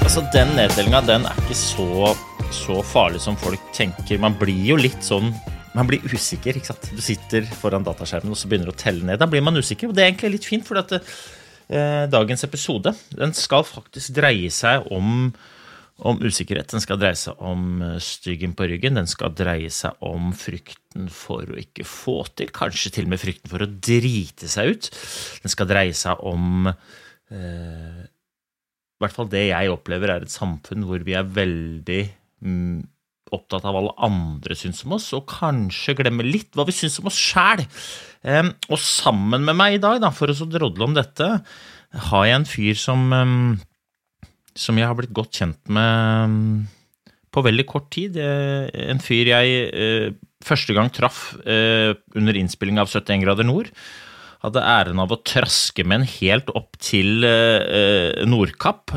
Altså, Den nedtellinga den er ikke så, så farlig som folk tenker. Man blir jo litt sånn man blir usikker. ikke sant? Du sitter foran dataskjermen og så begynner du å telle ned. Da blir man usikker, og det er egentlig litt fint. for eh, dagens episode den skal faktisk dreie seg om, om usikkerhet. Den skal dreie seg om eh, styggen på ryggen. Den skal dreie seg om frykten for å ikke få til. Kanskje til og med frykten for å drite seg ut. Den skal dreie seg om eh, i hvert fall det jeg opplever, er et samfunn hvor vi er veldig mm, opptatt av hva alle andre syns om oss, og kanskje glemmer litt hva vi syns om oss sjæl. Um, og sammen med meg i dag, da, for å så drodle om dette, har jeg en fyr som, um, som jeg har blitt godt kjent med um, på veldig kort tid. Eh, En fyr jeg eh, første gang traff eh, under innspilling av 71 grader nord hadde æren av å traske med en helt opp til Nordkapp.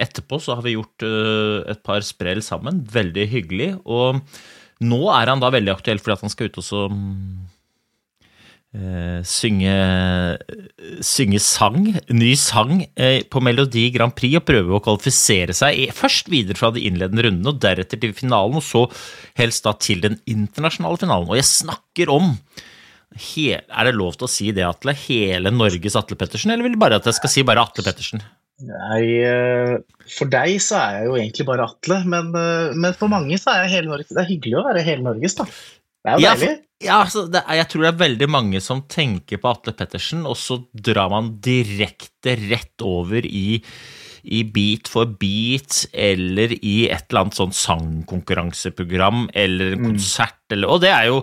Etterpå så har vi gjort et par sprell sammen. Veldig hyggelig. Og nå er han da veldig aktuell fordi han skal ut og eh, synge, synge sang, ny sang uh, på Melodi Grand Prix og prøve å kvalifisere seg først videre fra de innledende rundene og deretter til finalen, og så helst da til den internasjonale finalen. Og jeg snakker om He er det lov til å si det, Atle? Hele Norges Atle Pettersen, eller vil du bare at jeg skal si bare Atle Pettersen? Nei, eh, for deg så er jeg jo egentlig bare Atle, men, men for mange så er jeg hele Norges. Det er hyggelig å være hele Norges, da. Det er jo Ja, deilig. for, ja altså, det er, jeg tror det er veldig mange som tenker på Atle Pettersen, og så drar man direkte rett over i, i Beat for beat, eller i et eller annet sånn sangkonkurranseprogram, eller en konsert, eller Og det er jo,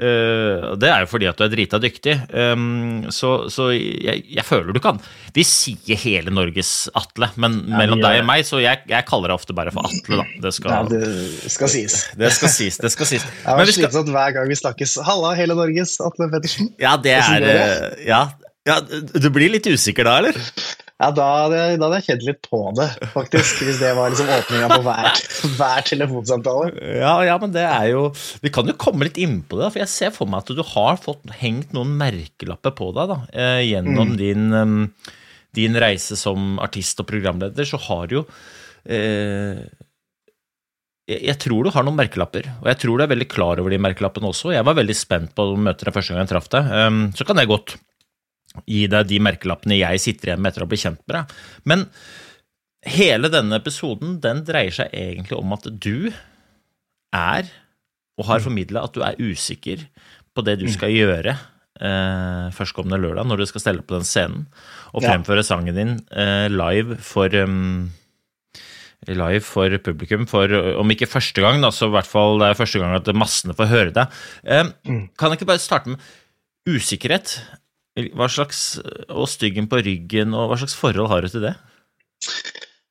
øh, det er jo fordi at du er drita dyktig. Um, så så jeg, jeg føler du kan Vi sier hele Norges Atle, men Ja, mellom deg og meg, så jeg, jeg kaller deg ofte bare for Atle, da. Det skal, Ja, det skal sies. det skal sies. Det skal sies. Det Men var vi skal- slitsomt hver gang vi snakkes. Halla, hele Norges, Atle Pettersen. Ja, det er eh, ja, ja, du blir litt usikker da, eller? Ja, da hadde, jeg, da hadde jeg kjent litt på det, faktisk. Hvis det var liksom åpninga på hver, hver telefonsamtale. Ja, ja, men det er jo Vi kan jo komme litt innpå det, for jeg ser for meg at du har fått hengt noen merkelapper på deg da, gjennom gjennom din, din reise som artist og programleder, så har jo eh, jeg tror du har noen merkelapper, og jeg tror du er veldig klar over de merkelappene også. Jeg var veldig spent på å møte deg første gang jeg traff deg. Så kan det godt gi deg de merkelappene jeg sitter igjen med etter å bli kjent med deg. Men hele denne episoden den dreier seg egentlig om at du er, og har formidla at du er usikker på det du skal gjøre eh, førstkommende lørdag, når du skal stelle på den scenen og Ja. fremføre sangen din eh, live for um, Live for publikum, for om ikke første gang, da, så i hvert fall det er første gang at massene får høre deg. Eh, Kan jeg ikke bare starte med usikkerhet? Hva slags, og styggen på ryggen, og hva slags forhold har du til det?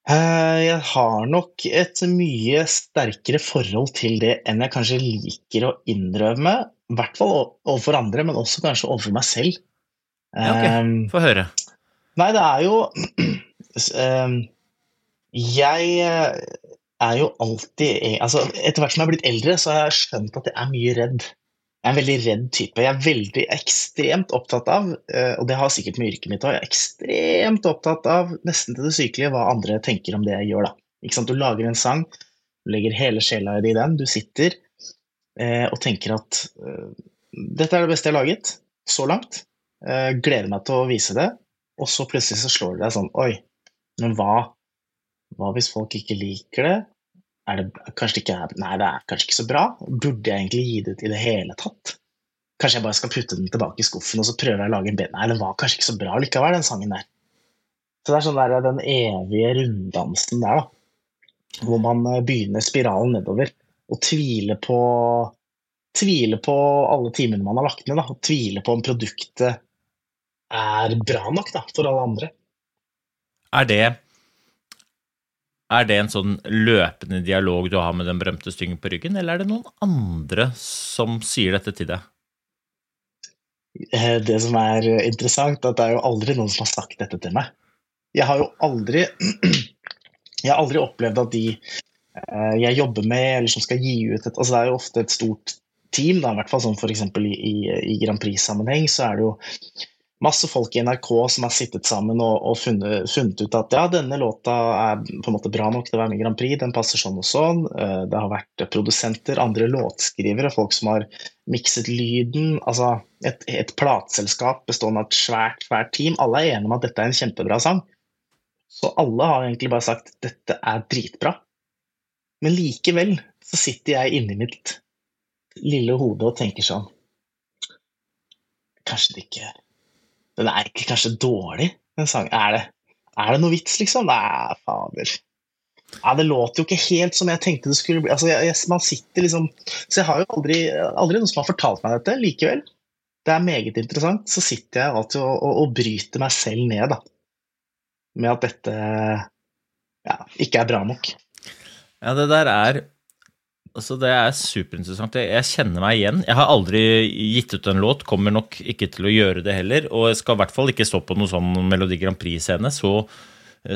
Eh, Jeg har nok et mye sterkere forhold til det enn jeg kanskje liker å innrømme. I hvert fall overfor andre, men også kanskje overfor meg selv. Ja, ok. Eh, Få høre. Nei, det er jo eh, Jeg eh, er jo alltid altså, Etter hvert som jeg har blitt eldre, så har jeg skjønt at jeg er mye redd. Jeg er en veldig redd type. Jeg er veldig ekstremt opptatt av, eh, og det har sikkert med yrket mitt òg, jeg er ekstremt opptatt av nesten til det sykelige hva andre tenker om det jeg gjør, da. Ikke sant? Du lager en sang, du legger hele sjela i den, du sitter eh, og tenker at eh, dette er det beste jeg har laget, så langt. Gleder meg til å vise det, og så plutselig så slår det deg sånn Oi, men hva, hva hvis folk ikke liker det? Er det kanskje ikke Nei, det er kanskje ikke så bra. Burde jeg egentlig gi det ut i det hele tatt? Kanskje jeg bare skal putte den tilbake i skuffen og så prøver jeg å lage en bedre Nei, det var kanskje ikke så bra likevel, den sangen der. Så det er sånn der, den evige runddansen der, da. Hvor man eh, begynner spiralen nedover og tviler på Tviler på alle timene man har lagt ned, da, og tviler på om produktet er bra nok da, for alle andre. Er det er det en sånn løpende dialog du har med den berømte styngen på ryggen, eller er det noen andre som sier dette til deg? Eh, Det som er interessant, er at det er jo aldri noen som har sagt dette til meg. Jeg har jo aldri Jeg har aldri opplevd at de eh, jeg jobber med, eller som skal gi ut et Altså det er jo ofte et stort team, da, i hvert fall sånn f.eks. I, i, i Grand Prix-sammenheng, så er det jo masse folk i NRK som har sittet sammen og, og funnet, funnet ut at ja, denne låta er på en måte bra nok til å være med i Grand Prix, den passer sånn og sånn. Eh, Det har vært produsenter, andre låtskrivere, folk som har mikset lyden. Altså et, et plateselskap bestående av et svært, svært team. Alle er enige om at dette er en kjempebra sang. Så alle har egentlig bare sagt dette er dritbra. Men likevel så sitter jeg inni mitt lille hode og tenker sånn Kanskje det ikke Den er ikke kanskje dårlig, den sangen. Er det, er det noe vits, liksom? Nei, fader. Ja, det låter jo ikke helt som jeg tenkte det skulle bli. Altså, jeg, jeg, man sitter liksom Så jeg har jo aldri, aldri noen som har fortalt meg dette. Likevel, det er meget interessant. Så sitter jeg alltid og, og, og bryter meg selv ned, da. Med at dette ja, ikke er bra nok. Ja, det der er Altså, det er superinteressant. Jeg, jeg kjenner meg igjen. Jeg har aldri gitt ut en låt, kommer nok ikke til å gjøre det heller. Og jeg skal i hvert fall ikke stå på noen sånn Melodi Grand Prix-scene. Så,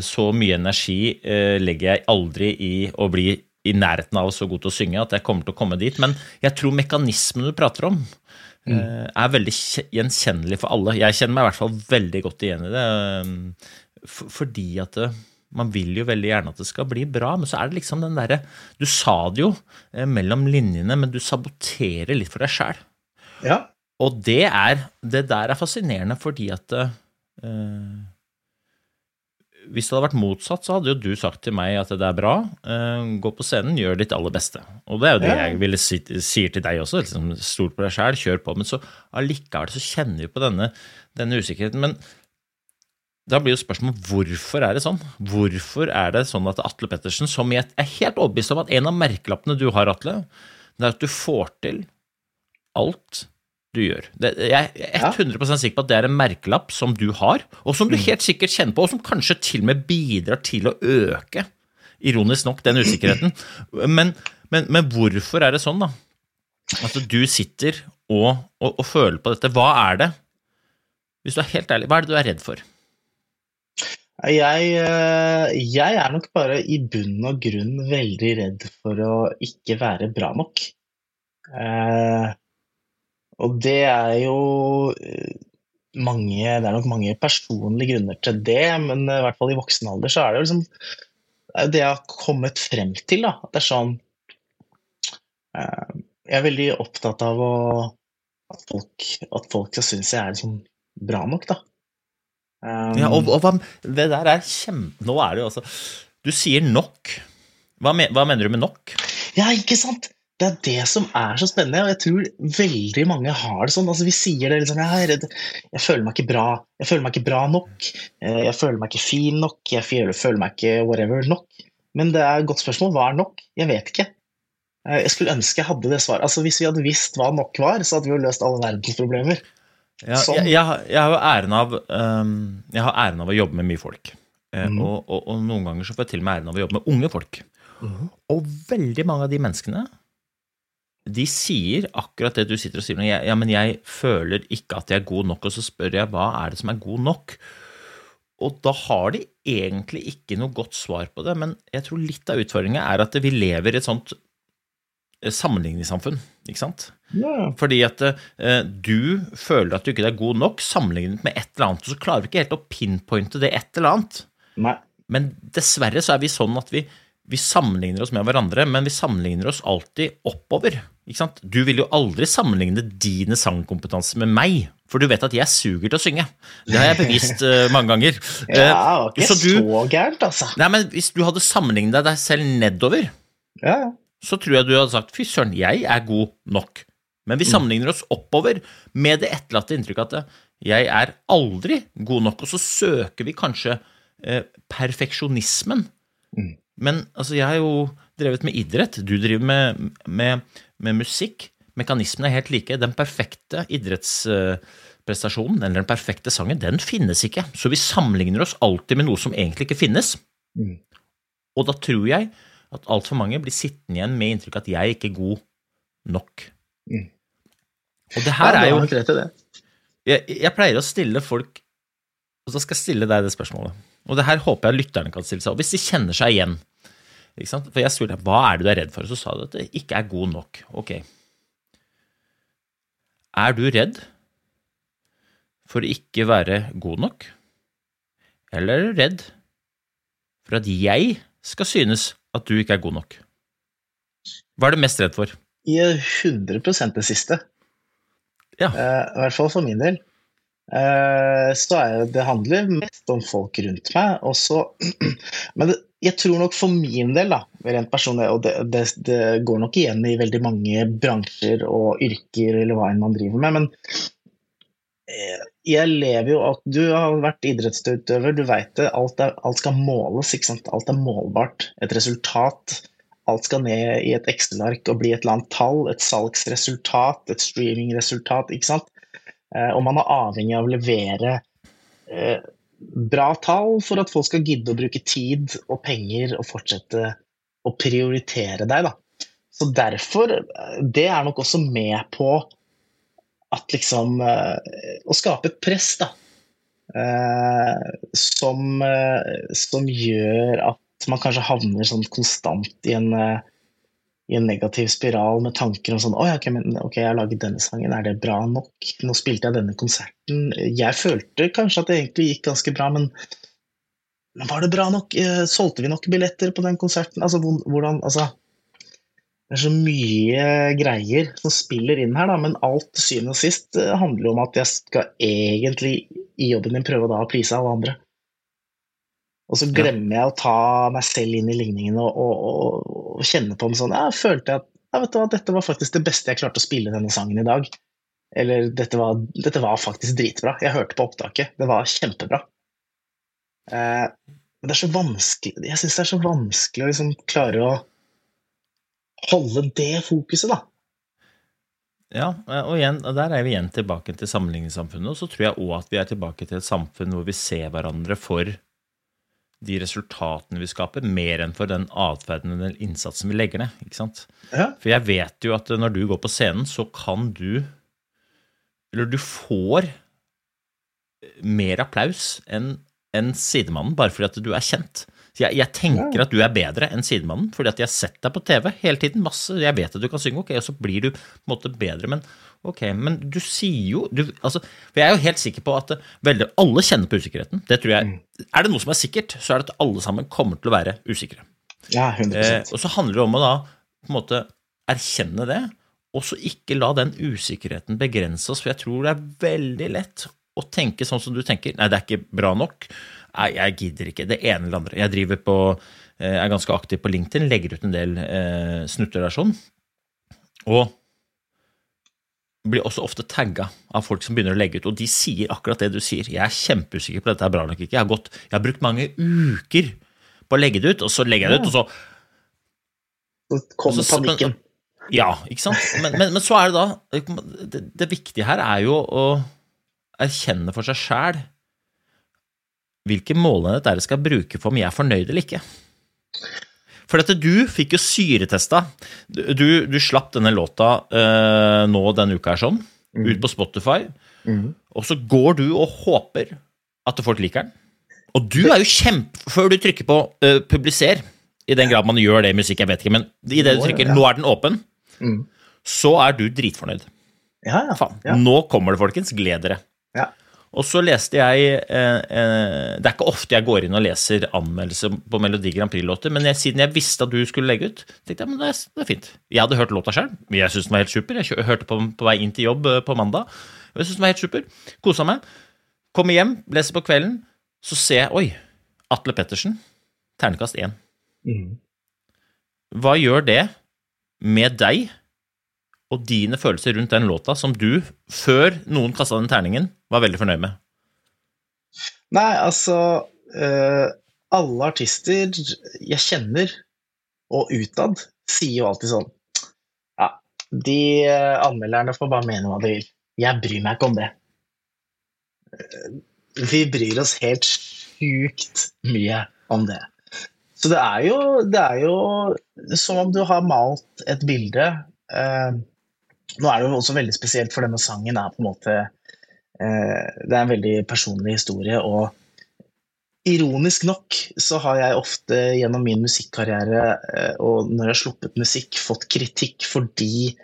så mye energi eh, legger jeg aldri i å bli i nærheten av så god til å synge at jeg kommer til å komme dit. Men jeg tror mekanismen du prater om, eh, er veldig gjenkjennelig for alle. Jeg kjenner meg i hvert fall veldig godt igjen i det. eh, For, fordi at det, man vil jo veldig gjerne at det skal bli bra, men så er det liksom den derre Du sa det jo eh, mellom linjene, men du saboterer litt for deg sjæl. Ja. Og det er Det der er fascinerende fordi at eh, Hvis det hadde vært motsatt, så hadde jo du sagt til meg at det er bra. eh, gå på scenen, gjør ditt aller beste. Og det er jo det Ja. jeg ville si, sier til deg også. Liksom, Stol på deg sjæl, kjør på. Men så allikevel så kjenner vi på denne, denne usikkerheten. Men da blir jo spørsmålet hvorfor er det sånn? Hvorfor er det sånn at Atle Pettersen, som jeg er helt overbevist om at en av merkelappene du har, Atle, det er at du får til alt du gjør. Det, jeg er 100% sikker på at det er en merkelapp som du har, og som du helt sikkert kjenner på, og som kanskje til og med bidrar til å øke, ironisk nok, den usikkerheten. Men, men, men hvorfor er det sånn, da? At du sitter og, og, og føler på dette. Hva er det? Hvis du er helt ærlig, hva er det du er redd for? Jeg, eh, jeg er nok bare i bunn og grunn veldig redd for å ikke være bra nok. Eh, og det er jo eh, mange Det er nok mange personlige grunner til det, men eh, i hvert fall i voksen alder så er det jo liksom det jeg har kommet frem til, da. At det er sånn eh, Jeg er veldig opptatt av å, at, folk, at folk skal synes jeg er liksom bra nok, da. Um, Ja, og, og hva, det der er kjempe... Nå er det jo altså Du sier nok. Hva, men, hva mener du med nok? Ja, ikke sant? Det er det som er så spennende, og jeg tror veldig mange har det sånn. Altså, vi sier det liksom, jeg er redd, jeg føler meg ikke bra, jeg føler meg ikke bra nok, eh, jeg føler meg ikke fin nok, jeg føler, føler meg ikke whatever nok. Men det er et godt spørsmål. Hva er nok? Jeg vet ikke. Eh, Jeg skulle ønske jeg hadde det svaret. Altså, hvis vi hadde visst hva nok var, så hadde vi jo løst alle verdens problemer. Ja, Sånn. jeg, jeg, har- jeg har æren av um, Jeg har æren av å jobbe med mye folk. Mhm. og, og, og noen ganger så får jeg til med æren av å jobbe med unge folk. Og veldig mange av de menneskene de sier akkurat det du sitter og sier. Jeg, ja, men jeg føler ikke at jeg er god nok, og så spør jeg hva er det som er god nok? Og da har de egentlig ikke noe godt svar på det, men jeg tror litt av utfordringa er at vi lever i et sånt sammenligningssamfunn, ikke sant? Ja. Fordi at eh, du føler at du ikke er god nok sammenlignet med et eller annet, og så klarer vi ikke helt å pinpointe det et eller annet. Nei. Men dessverre så er vi sånn at vi, vi sammenligner oss med hverandre, men vi sammenligner oss alltid oppover. Ikke sant? Du vil jo aldri sammenligne dine sangkompetanser med meg, for du vet at jeg suger til å synge. Det har jeg bevist uh, mange ganger. Ja, det var Eh, ikke så du- så gærent, altså. Nei, men Hvis du hadde sammenlignet deg selv nedover, Ja, ja. Så tror jeg du hadde sagt fy søren, jeg er god nok. Men vi sammenligner oss oppover med det etterlatte inntrykket at jeg er aldri god nok, og så søker vi kanskje eh, perfeksjonismen. Men altså, jeg har jo drevet med idrett, du driver med, med, med musikk. mekanismene er helt like. Den perfekte idrettsprestasjonen, eller den perfekte sangen, den finnes ikke. Så vi sammenligner oss alltid med noe som egentlig ikke finnes. Mm. Og da tror jeg at altfor mange blir sittende igjen med inntrykk at jeg ikke er god nok. Mm. Og det her ja, er jo rett i det. jeg, jeg pleier å stille folk Og så skal jeg stille deg det spørsmålet. Og det her håper jeg lytterne kan stille seg. Og hvis de kjenner seg igjen ikke sant? For jeg spurte hva er det du er redd for, og så sa du at det ikke er god nok. Ok. Er du redd for å ikke være god nok? Eller er du redd for at jeg skal synes at du ikke er god nok? Hva er du mest redd for? I 100% det siste. Ja. Uh, I hvert fall for min del. Uh, så er det, det handler mest om folk rundt meg. Og så, men det, jeg tror nok for min del, da, rent personlig, og det, det, det går nok igjen i veldig mange bransjer og yrker eller hva enn man driver med, men jeg lever jo at Du har vært idrettsutøver, du veit det. Alt, er, alt skal måles, ikke sant. Alt er målbart. Et resultat. Alt skal ned i et Excel-ark og bli et eller annet tall. Et salgsresultat, et streamingresultat, ikke sant. Eh, og man er avhengig av å levere eh, bra tall for at folk skal gidde å bruke tid og penger og fortsette å prioritere deg. Da. Så derfor, eh, det er nok også med på at liksom eh, Å skape et press, da. eh, som, eh, som gjør at man kanskje havner sånn konstant i en i en negativ spiral med tanker om sånn Å ja, ok, jeg har laget denne sangen, er det bra nok? Nå spilte jeg denne konserten. Jeg følte kanskje at det egentlig gikk ganske bra, men, var det bra nok? Solgte vi nok billetter på den konserten? Altså, hvordan Altså Det er så mye greier som spiller inn her, da, men alt til syvende og sist eh, handler jo om at jeg skal egentlig i jobben din prøve å da please alle andre. Og så glemmer jeg å ta meg selv inn i ligningen og, og, og, og kjenne på den sånn Jeg følte at ja, vet du hva, dette var faktisk det beste jeg klarte å spille denne sangen i dag. Eller dette var, dette var faktisk dritbra. Jeg hørte på opptaket. Det var kjempebra. Eh, men det er så vanskelig Jeg syns det er så vanskelig å liksom klare å holde det fokuset, da. Ja, og igjen, der er vi igjen tilbake til sammenligningssamfunnet. Og så tror jeg òg at vi er tilbake til et samfunn hvor vi ser hverandre for de resultatene vi skaper, mer enn for den atferden eller innsatsen vi legger ned. ikke sant? Ja. For jeg vet jo at når du går på scenen, så kan du Eller du får mer applaus enn enn sidemannen, bare fordi at du er kjent. Så jeg, jeg tenker at du er bedre enn sidemannen, fordi at jeg har sett deg på TV hele tiden. masse, Jeg vet at du kan synge, ok, og så blir du på en måte bedre. Men ok, men du sier jo du, altså, For jeg er jo helt sikker på at veldig, alle kjenner på usikkerheten. Det tror jeg, Er det noe som er sikkert, så er det at alle sammen kommer til å være usikre. Ja, 100 Eh, og så handler det om å da på en måte erkjenne det, og så ikke la den usikkerheten begrense oss. For jeg tror det er veldig lett å tenke sånn som du tenker. Nei, det er ikke bra nok. Nei, jeg gidder ikke det ene eller andre. Jeg driver på, eh, er ganske aktiv på LinkedIn, legger ut en del eh, snutter der sånn. Og blir også ofte tagga av folk som begynner å legge ut, og de sier akkurat det du sier. Jeg er kjempeusikker på dette er bra nok ikke. Jeg har, gått, jeg har brukt mange uker på å legge det ut, og så legger jeg det ut, og så Så kommer panikken. Men. Ja, ikke sant? Men, men, men så er det da det, det viktige her er jo å erkjenne for seg sjæl hvilke målenhet er det skal bruke for om jeg er fornøyd eller ikke. For dette, du fikk jo syretesta. Du, du slapp denne låta uh, nå denne uka her sånn, ut på Spotify, Mm. og så går du og håper at folk liker den. Og du er jo kjempe... Før du trykker på uh, publiser, i den grad man gjør det i musikk, jeg vet ikke, men i det du trykker 'nå er den åpen', mm. så er du dritfornøyd. Ja, ja. Faen, ja. nå kommer det, folkens. Gled dere. ja. Og så leste jeg eh, eh, Det er ikke ofte jeg går inn og leser anmeldelser på Melodi Grand Prix-låter, men jeg, siden jeg visste at du skulle legge ut, tenkte jeg men det er, det er fint. Jeg hadde hørt låta sjøl, jeg syntes den var helt super. Jeg hørte på den på vei inn til jobb eh, på mandag. Jeg syntes den var helt super. Kosa meg. Kommer hjem, leser på kvelden, så ser jeg Oi, Atle Pettersen. Ternekast én. Mm. Hva gjør det med deg og dine følelser rundt den låta som du, før noen kasta den terningen, var veldig fornøyd med? Nei, altså eh, Alle artister jeg kjenner, og utad, sier jo alltid sånn Ja, De anmelderne får bare mene hva de vil. Jeg bryr meg ikke om det. Eh, Vi bryr oss helt sjukt mye om det. Så det er jo, det er jo som om du har malt et bilde. Eh, nå er det jo også veldig spesielt, for denne sangen er på en måte eh, Det er en veldig personlig historie. og Ironisk nok så har jeg ofte gjennom min musikkarriere eh, og når jeg har sluppet musikk, fått kritikk fordi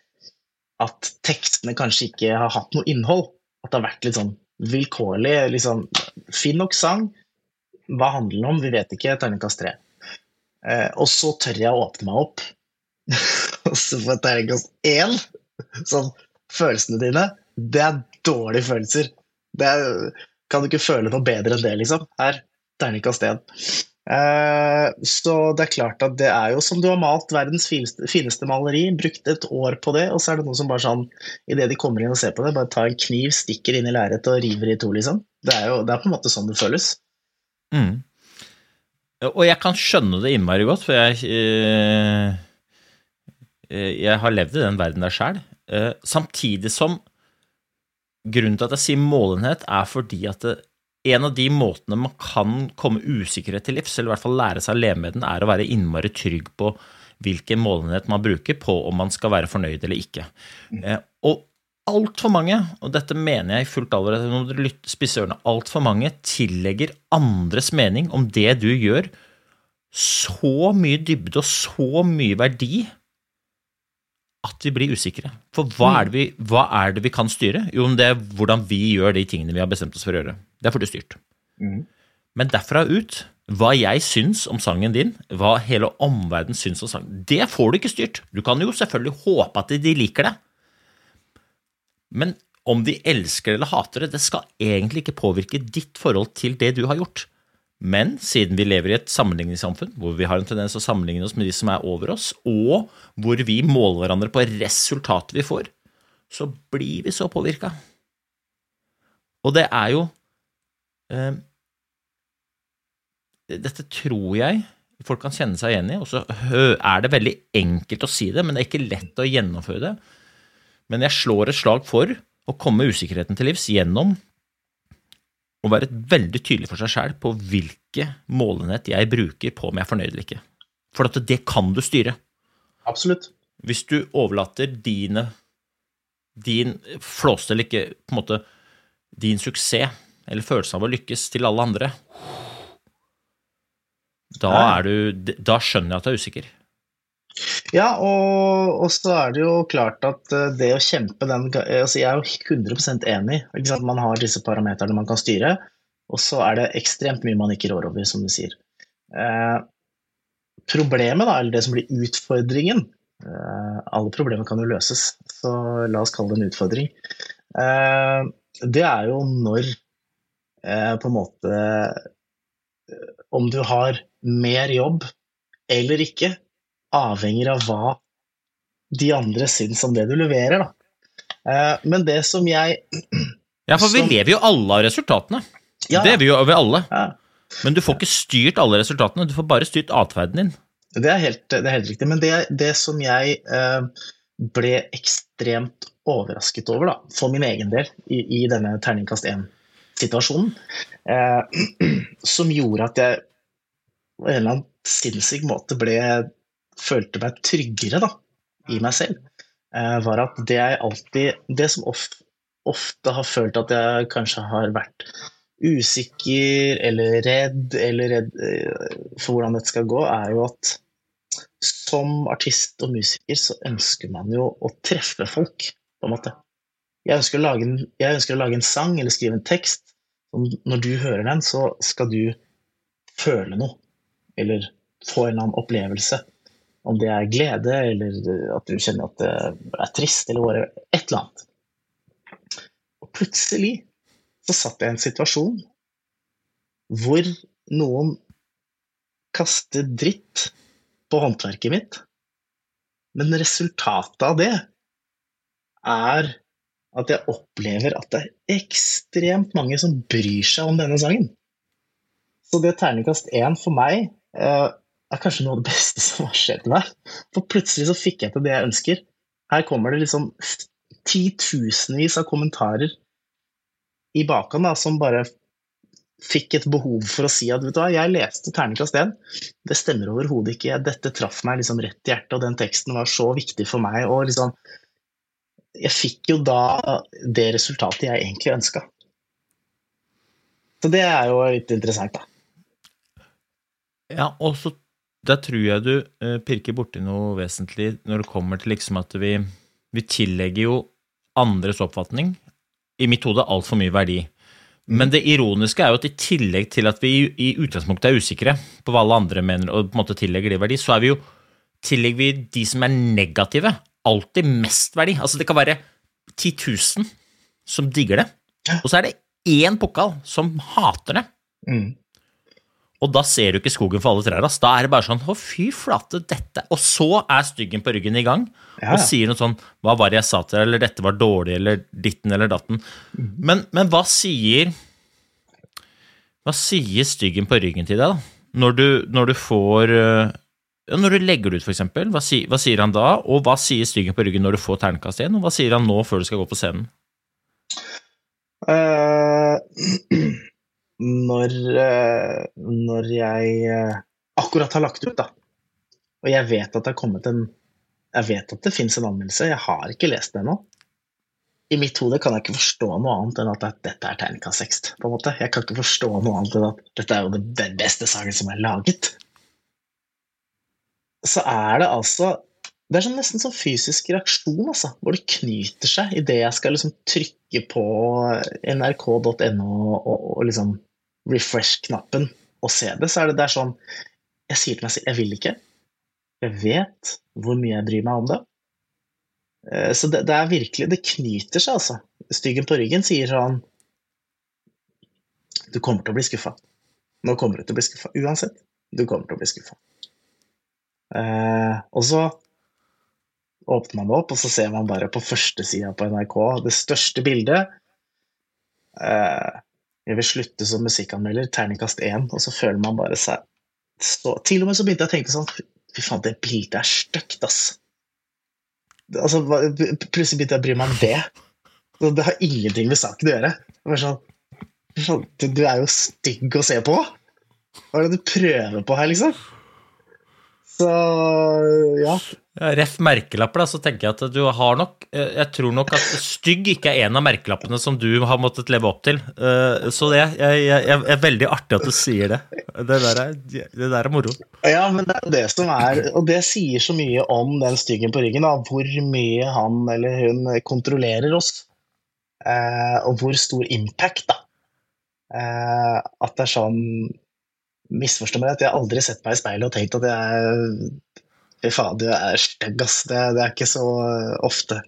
at tekstene kanskje ikke har hatt noe innhold. At det har vært litt sånn vilkårlig. Liksom, fin nok sang. Hva handler den om? Vi vet ikke. Terningkast tre. Eh, og så tør jeg å åpne meg opp. og så får jeg terningkast én. Sånn Følelsene dine, det er dårlige følelser. Det er, kan du ikke føle noe bedre enn det, liksom? Her, terningkast én. Eh, så det er klart at det er jo som du har malt verdens fineste, fineste maleri, brukt et år på det, og så er det noen som bare sånn, idet de kommer inn og ser på det, bare tar en kniv, stikker inn i lerretet og river i to, liksom. Det er jo det er på en måte sånn det føles. Mm. Og jeg kan skjønne det innmari godt, for jeg eh, Jeg har levd i den verden der sjøl. Eh, samtidig som grunnen til at jeg sier målenhet, er fordi at det, en av de måtene man kan komme usikkerhet til livs, eller i hvert fall lære seg å leve med den, er å være innmari trygg på hvilken målenhet man bruker på om man skal være fornøyd eller ikke. Eh, og altfor mange, og dette mener jeg i fullt alvor, nå må dere lytte spisse ørene, altfor mange tillegger andres mening om det du gjør, så mye dybde og så mye verdi at vi blir usikre. For hva er, det vi, hva er det vi kan styre? Jo, det er hvordan vi gjør de tingene vi har bestemt oss for å gjøre. Det får du styrt. Men derfra ut, hva jeg syns om sangen din, hva hele omverdenen syns om sangen, det får du ikke styrt. Du kan jo selvfølgelig håpe at de liker det. Men om de elsker eller hater det, det skal egentlig ikke påvirke ditt forhold til det du har gjort. Men siden vi lever i et sammenligningssamfunn, hvor vi har en tendens å sammenligne oss med de som er over oss, og hvor vi måler hverandre på resultatet vi får, så blir vi så påvirka. Og det er jo eh, Dette tror jeg folk kan kjenne seg igjen i, og så er det veldig enkelt å si det, men det er ikke lett å gjennomføre det. Men jeg slår et slag for å komme usikkerheten til livs gjennom å være veldig tydelig for seg sjøl på hvilke målenhet jeg bruker på om jeg er fornøyd eller ikke. For at det kan du styre. Absolutt. Hvis du overlater dine din flåste eller ikke på en måte din suksess eller følelsen av å lykkes til alle andre, da, er du, da skjønner jeg at du er usikker. Ja, og, og så er det jo klart at eh, det å kjempe den altså Jeg er jo 100 enig. Man har disse parameterne man kan styre, og så er det ekstremt mye man ikke rår over, som du sier. Eh, problemet, da, eller det som blir utfordringen eh, Alle problemer kan jo løses, så la oss kalle det en utfordring. Eh, det er jo når eh, på en måte eh, Om du har mer jobb eller ikke, avhenger av hva de andre syns om det du leverer, da. Eh, men det som jeg Ja, for vi Som- lever jo alle av resultatene. Ja, Det gjør vi jo alle. ja, Men du får ikke styrt alle resultatene, du får bare styrt atferden din. det, er helt, det er helt riktig. Men det, det som jeg eh, ble ekstremt overrasket over, da, for min egen del, i, i denne terningkast 1-situasjonen, eh, som gjorde at jeg på en eller annen sinnssyk måte ble følte meg tryggere da, i meg selv, eh, var at det jeg alltid Det som ofte, ofte har følt at jeg kanskje har vært usikker eller redd eller redd eh, for hvordan dette skal gå, er jo at som artist og musiker så ønsker man jo å treffe folk, på en måte. Jeg ønsker å lage en, å lage en sang eller skrive en tekst. og Når du hører den, så skal du føle noe, eller få en eller annen opplevelse. Om det er glede, eller at du kjenner at det er trist, eller bare et eller annet. Og plutselig så satt jeg i en situasjon hvor noen kaster dritt på håndverket mitt, men resultatet av det er at jeg opplever at det er ekstremt mange som bryr seg om denne sangen. Så det terningkast én for meg eh, er kanskje noe av det beste som har skjedd meg. For plutselig så fikk jeg til det jeg ønsker. Her kommer det liksom titusenvis av kommentarer i bakhånd som bare fikk et behov for å si at vet du hva, jeg leste Terningkast 1. Det stemmer overhodet ikke. Dette traff meg liksom rett i hjertet, og den teksten var så viktig for meg. og liksom Jeg fikk jo da det resultatet jeg egentlig ønska. Så det er jo litt interessant, da. Ja, og så da tror jeg du eh, pirker borti noe vesentlig når det kommer til liksom at vi, vi tillegger jo andres oppfatning i mitt hode altfor mye verdi. Men det ironiske er jo at i tillegg til at vi i, i utgangspunktet er usikre på hva alle andre mener, og på en måte tillegger de verdi, så er vi jo tillegger vi de som er negative, alltid mest verdi. Altså det kan være 10 000 som digger det, og så er det én pokal som hater det. Mm. Og da ser du ikke skogen for alle trær. Da er det bare sånn Å, fy flate, dette Og så er styggen på ryggen i gang Ja, og sier noe sånn Hva var det jeg sa til deg, eller dette var dårlig, eller ditten eller datten. Men, men hva sier Hva sier styggen på ryggen til deg, da? Når du, når du får øh, ja, Når du legger det ut, for eksempel, hva, si, hva sier han da? Og hva sier styggen på ryggen når du får ternekast igjen? Og hva sier han nå før du skal gå på scenen? Eh, når, eh, når jeg eh, akkurat har lagt ut, da, og jeg vet at det har kommet en Jeg vet at det fins en anmeldelse, jeg har ikke lest det ennå. I mitt hode kan jeg ikke forstå noe annet enn at dette er terningkast seks. Jeg kan ikke forstå noe annet enn at dette er jo den beste sangen som er laget. Så er det altså det er sånn nesten sånn fysisk reaksjon, altså, hvor det knyter seg idet jeg skal liksom trykke på nrk.no og, og liksom refresh-knappen og se det. Så er det, det er sånn Jeg sier til meg selv jeg vil ikke. Jeg vet hvor mye jeg bryr meg om det. Eh, Så det, det er virkelig Det knyter seg, altså. Styggen på ryggen sier sånn Du kommer til å bli skuffa. Nå kommer du til å bli skuffa. Uansett. Du kommer til å bli skuffa. Eh, og så åpner man opp, og så ser man bare på førstesida på NRK det største bildet. Eh, jeg vil slutte som musikkanmelder, terningkast én, og så føler man bare seg så Til og med så begynte jeg å tenke sånn Fy faen, det bildet er stygt, ass. Altså, plutselig begynte jeg å bry meg om det. Det har ingenting med saken å gjøre. Bare sånn, du er jo stygg å se på! Hva er det du prøver på her, liksom? Så ja. Ref merkelapper, da, så tenker jeg at du har nok eh, Jeg tror nok at stygg ikke er en av merkelappene som du har måttet leve opp til. Eh, Så det jeg, jeg, jeg, er veldig artig at du sier det. Det der er, det der er moro. Ja, men det er det som er Og det sier så mye om den styggen på ryggen, da, hvor mye han eller hun kontrollerer oss. Eh, og hvor stor impact, da. At det er sånn Misforstå meg rett, jeg har aldri sett meg i speilet og tenkt at jeg Fy faen, du er stygg, ass. Det, det er ikke så ofte.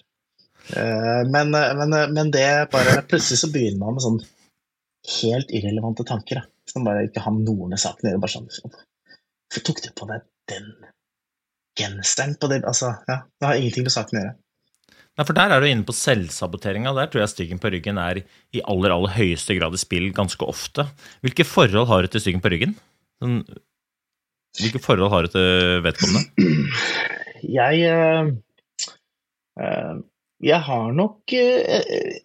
Eh, men, men, men det bare Plutselig så begynner man med sånn helt irrelevante tanker. Da, som bare ikke har noe med saken å gjøre. Bare sånn Hvorfor tok du på deg den genseren på det Altså, ja, det har ingenting med saken å gjøre. Nei, for der er du inne på selvsaboteringa. Der tror jeg styggen på ryggen er i aller aller høyeste grad i spill ganske ofte. Hvilke forhold har du til styggen på ryggen? Sånn, hvilke forhold har du til vedkommende? Jeg eh, eh, Jeg har nok eh,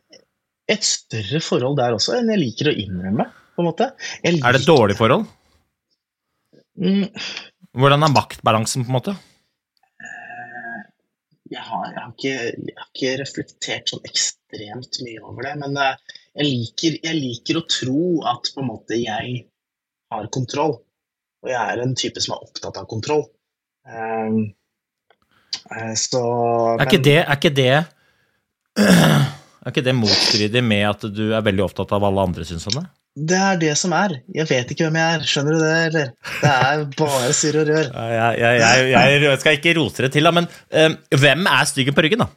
et større forhold der også enn jeg liker å innrømme, på en måte. Er det et dårlig forhold? Mm, Hvordan er maktbalansen, på en måte? Jeg har, jeg, har ikke, jeg har ikke reflektert sånn ekstremt mye over det, men eh, jeg liker, jeg liker å tro at på en måte jeg har kontroll. Og jeg er en type som er opptatt av kontroll. Um, eh, så Er ikke det, er ikke det Er ikke det motstridig med at du er veldig opptatt av hva alle andre syns om det? Det er det som er. Jeg vet ikke hvem jeg er. Skjønner du det, eller? Det er bare surr og rør. Jeg, jeg, jeg, jeg skal ikke rote det til, da, men uh, hvem er styggen på ryggen, da?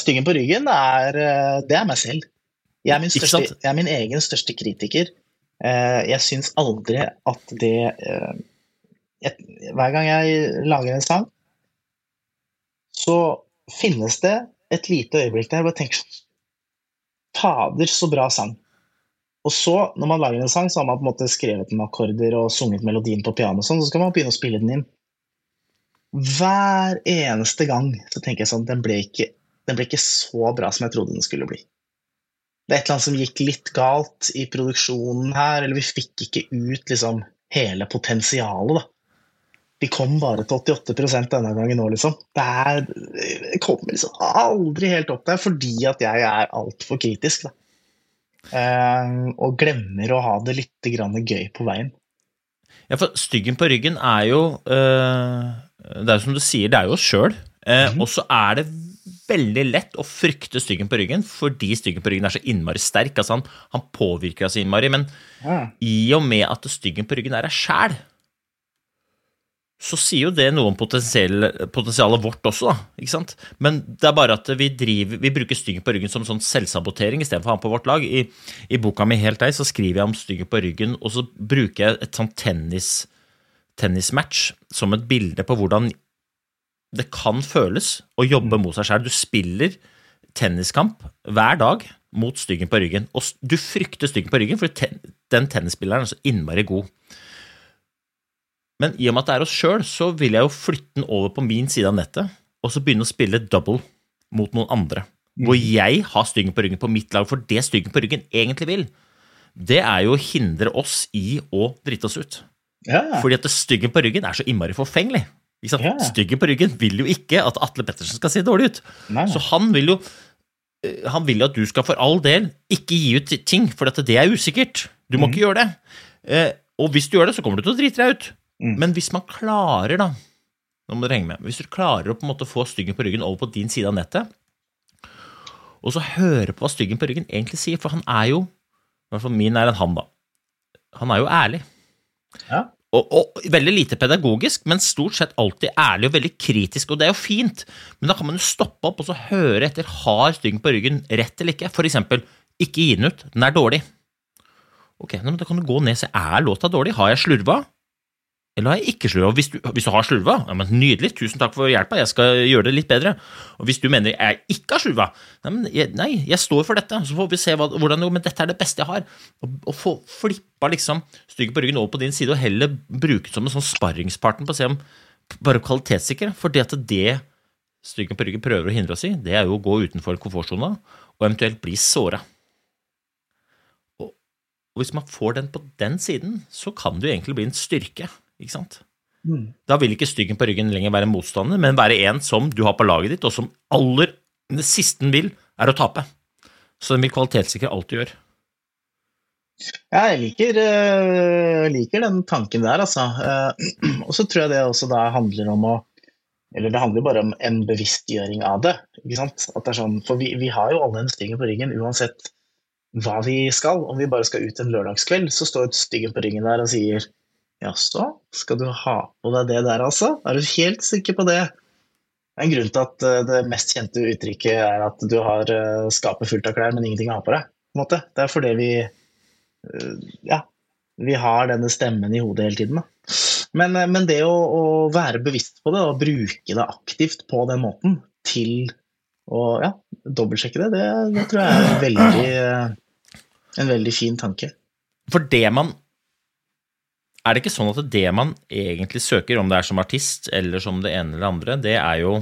Styggen på ryggen er, eh, det er meg selv. Jeg er min, største, er min egen største kritiker. Uh, Jeg syns aldri at det uh, Hver gang jeg lager en sang, så finnes det et lite øyeblikk der hvor jeg tenker sånn Fader, så bra sang. Og så, når man lager en sang, så har man på en måte skrevet med akkorder og sunget melodien på piano, sånn, så skal man begynne å spille den inn. hver eneste gang så tenker jeg sånn den ble, ikke, den ble ikke så bra som jeg trodde den skulle bli. Det er et eller annet som gikk litt galt i produksjonen her, eller vi fikk ikke ut liksom hele potensialet, da. Vi kom bare til 88 denne gangen nå, liksom. Det, er, jeg kommer liksom aldri helt opp der fordi at jeg er altfor kritisk, da. Eh, og glemmer å ha det litt grann gøy på veien. Ja, for styggen på ryggen er jo øh, Det er jo som du sier, det er jo oss sjøl. Mm. Og så er det veldig lett å frykte styggen på ryggen fordi styggen på ryggen er så innmari sterk. Altså han, han påvirker oss innmari. Men Ja. i og med at styggen på ryggen er deg sjæl, så sier jo det noe om potensialet vårt også, da. ikke sant? Men det er bare at vi, driver, vi bruker styggen på ryggen som sånn selvsabotering istedenfor å ha den på vårt lag. I, I boka mi Helt deg så skriver jeg om styggen på ryggen, og så bruker jeg et sånt tennis, tennismatch som et bilde på hvordan det kan føles å jobbe mot seg sjøl. Du spiller tenniskamp hver dag mot styggen på ryggen, og du frykter styggen på ryggen, for den tennisspilleren er så innmari god. Men i og med at det er oss sjøl, så vil jeg jo flytte den over på min side av nettet, og så begynne å spille double mot noen andre. Hvor jeg har styggen på ryggen på mitt lag, for det styggen på ryggen egentlig vil, det er jo å hindre oss i å drite oss ut. Ja. Fordi at styggen på ryggen er så innmari forfengelig. Ja. Styggen på ryggen vil jo ikke at Atle Pettersen skal se dårlig ut. Nei. Så han vil jo eh, han vil at du skal for all del ikke gi ut ting, for at det er usikkert. Du må ikke gjøre det. Eh, og hvis du gjør det, så kommer du til å drite deg ut. Mm. Men hvis man klarer, da Nå må du henge med. Hvis du klarer å på en måte få styggen på ryggen over på din side av nettet, og så høre på hva styggen på ryggen egentlig sier, for han er jo I hvert fall min er en han, da. Han er jo ærlig. Ja. Og, og veldig lite pedagogisk, men stort sett alltid ærlig og veldig kritisk. Og det er jo fint, men da kan man jo stoppe opp og så høre etter har styggen på ryggen rett eller ikke. For eksempel, ikke gi den ut, den er dårlig. Ok, men Da kan du gå ned og se er låta dårlig. Har jeg slurva? Eller har jeg ikke slurva? Hvis, hvis du har slurva, ja, men nydelig, tusen takk for hjelpa, jeg skal gjøre det litt bedre. Og hvis du mener jeg ikke har slurva, nei, jeg, nei, jeg står for dette, så får vi se hva, hvordan går, men dette er det beste jeg har. Og, få flippa liksom stygget på ryggen over på din side, og heller bruke det som en sånn sparringspartner på å se om bare kvalitetssikre. For det at det styggen på ryggen prøver å hindre oss i, det er jo å gå utenfor komfortsona og eventuelt bli såra. Og hvis man får den på den siden, så kan det jo egentlig bli en styrke, ikke sant? Mm. Da vil ikke styggen på ryggen lenger være motstander, men være en som du har på laget ditt, og som aller Det siste den vil, er å tape. Så den vil kvalitetssikre alt du gjør. Ja, jeg liker, eh, liker den tanken der, altså. Eh, og så tror jeg det også da handler om å Eller det handler bare om en bevisstgjøring av det. ikke sant? At det er sånn, For vi, vi har jo alle en styggen på ryggen uansett hva vi skal. Om vi bare skal ut en lørdagskveld, så står styggen på ryggen der og sier Jaså, skal du ha på deg det der, altså? Er du helt sikker på det? Det er en grunn til at eh, det mest kjente uttrykket er at du har eh, skapet fullt av klær, men ingenting å ha på deg. på. Det er fordi vi eh, ja, vi har denne stemmen i hodet hele tiden. Da. Men, men det å, å være bevisst på det og bruke det aktivt på den måten til å ja, dobbeltsjekke det, det, det tror jeg er veldig, en veldig fin tanke. For det man Er det ikke sånn at det man egentlig søker, om det er som artist eller som det ene eller andre, det er jo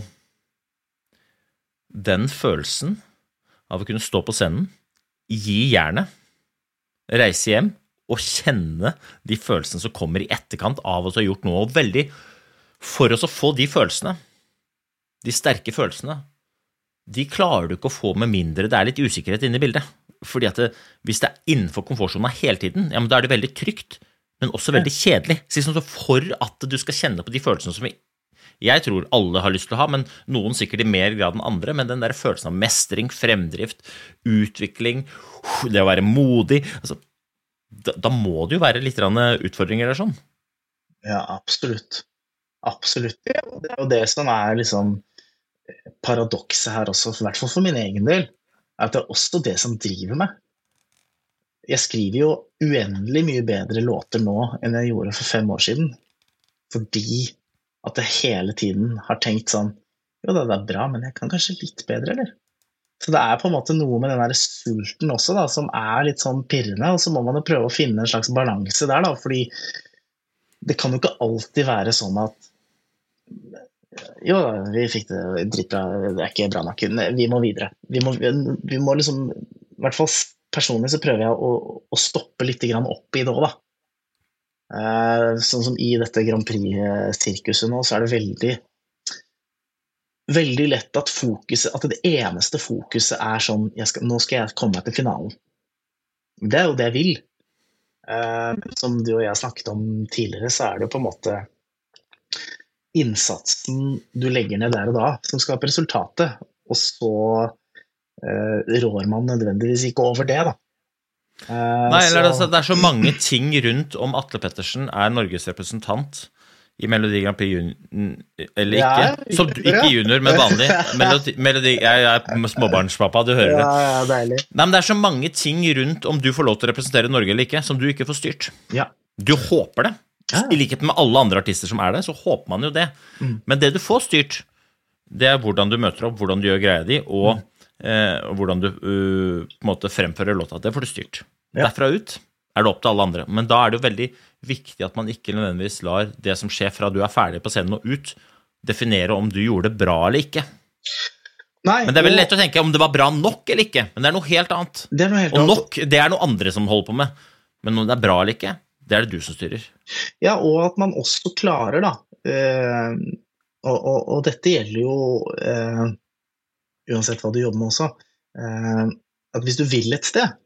den følelsen av å kunne stå på scenen, gi jernet, reise hjem og kjenne de følelsene som kommer i etterkant av at du har gjort noe. Og veldig For oss å få de følelsene, de sterke følelsene, de klarer du ikke å få med mindre det er litt usikkerhet inne i bildet. Fordi at det, Hvis det er innenfor komfortsonen hele tiden, ja, men da er det veldig trygt, men også veldig kjedelig. Så liksom For at du skal kjenne på de følelsene som vi, jeg tror alle har lyst til å ha, men noen sikkert i mer grad enn andre, men den der følelsen av mestring, fremdrift, utvikling, det å være modig altså, da, da må det jo være litt utfordringer der sånn. Ja, absolutt. Absolutt. Det er jo det som er liksom paradokset her også, i hvert fall for min egen del, at det er også det som driver meg. Jeg skriver jo uendelig mye bedre låter nå enn jeg gjorde for fem år siden. Fordi at jeg hele tiden har tenkt sånn Jo da, det er bra, men jeg kan kanskje litt bedre, eller? Så det er på en måte noe med den der sulten også, da, som er litt sånn pirrende. Og så må man jo prøve å finne en slags balanse der, da, fordi det kan jo ikke alltid være sånn at Jo vi fikk det dritbra. Det er ikke bra nok. Vi må videre. Vi må, vi må liksom I hvert fall personlig så prøver jeg å, å stoppe litt opp i det òg, da. Eh, sånn som i dette Grand Prix-sirkuset nå, så er det veldig Veldig lett at fokuset At det eneste fokuset er sånn skal, Nå skal jeg komme meg til finalen. Det er jo det jeg vil. Eh, som du og jeg snakket om tidligere, så er det jo på en måte innsatsen du legger ned der og da, som skaper resultatet. Og så rår man nødvendigvis ikke over det, da. Eh, Nei, eller så- altså, Det er så mange ting rundt om Atle Pettersen er Norges representant i Melodi Grand Prix eller Ja, ikke. Som, ikke- junior, men vanlig. Melodi, melodi, jeg er småbarnspappa, du hører det. Ja, ja, deilig. Nei, men Det er så mange ting rundt om du får lov til å representere Norge eller ikke, som du ikke får styrt. Ja. Du håper det. Ja. I likhet med alle andre artister som er det, så håper man jo det. Mm. Men det du får styrt, det er hvordan du møter opp, hvordan du gjør greia di, og Mm. Eh, hvordan du uh, på en måte fremfører låta. Det får du styrt. Ja. Derfra ut er det opp til alle andre. Men da er det jo veldig viktig at man ikke nødvendigvis lar det som skjer fra du er ferdig på scenen og ut, definere om du gjorde det bra eller ikke. Nei, Men det er vel lett å tenke om det var bra nok eller ikke. Men det er noe helt annet. det er noe helt Og annet. nok, det er noe andre som holder på med. Men om det er bra eller ikke, det er det du som styrer. Ja, og at man også klarer, da. Eh, og, og, og dette gjelder jo eh, uansett hva du jobber med også. Eh, at hvis du vil et sted,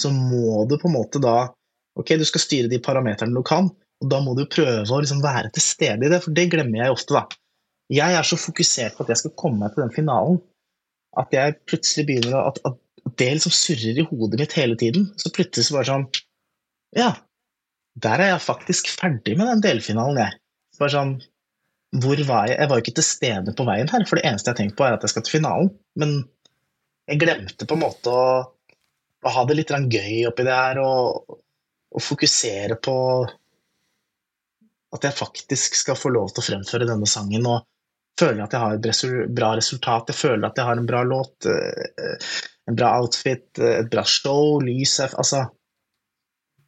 så må du på en måte da Ok, du skal styre de parameterne du kan, og da må du prøve å liksom være til stede i det, for det glemmer jeg ofte, da. Jeg er så fokusert på at jeg skal komme meg til den finalen, at jeg plutselig begynner å At, at det liksom surrer i hodet mitt hele tiden. Så plutselig så bare sånn Ja, der er jeg faktisk ferdig med den delfinalen, jeg. Bare sånn, hvor var jeg? Jeg var jo ikke til stede på veien her, for det eneste jeg har tenkt på, er at jeg skal til finalen. Men jeg glemte på en måte å, å ha det litt gøy oppi det her, og, og fokusere på at jeg faktisk skal få lov til å fremføre denne sangen, og føler at jeg har et bra resultat. Jeg føler at jeg har en bra låt, eh, en bra outfit, et bra show, lys Altså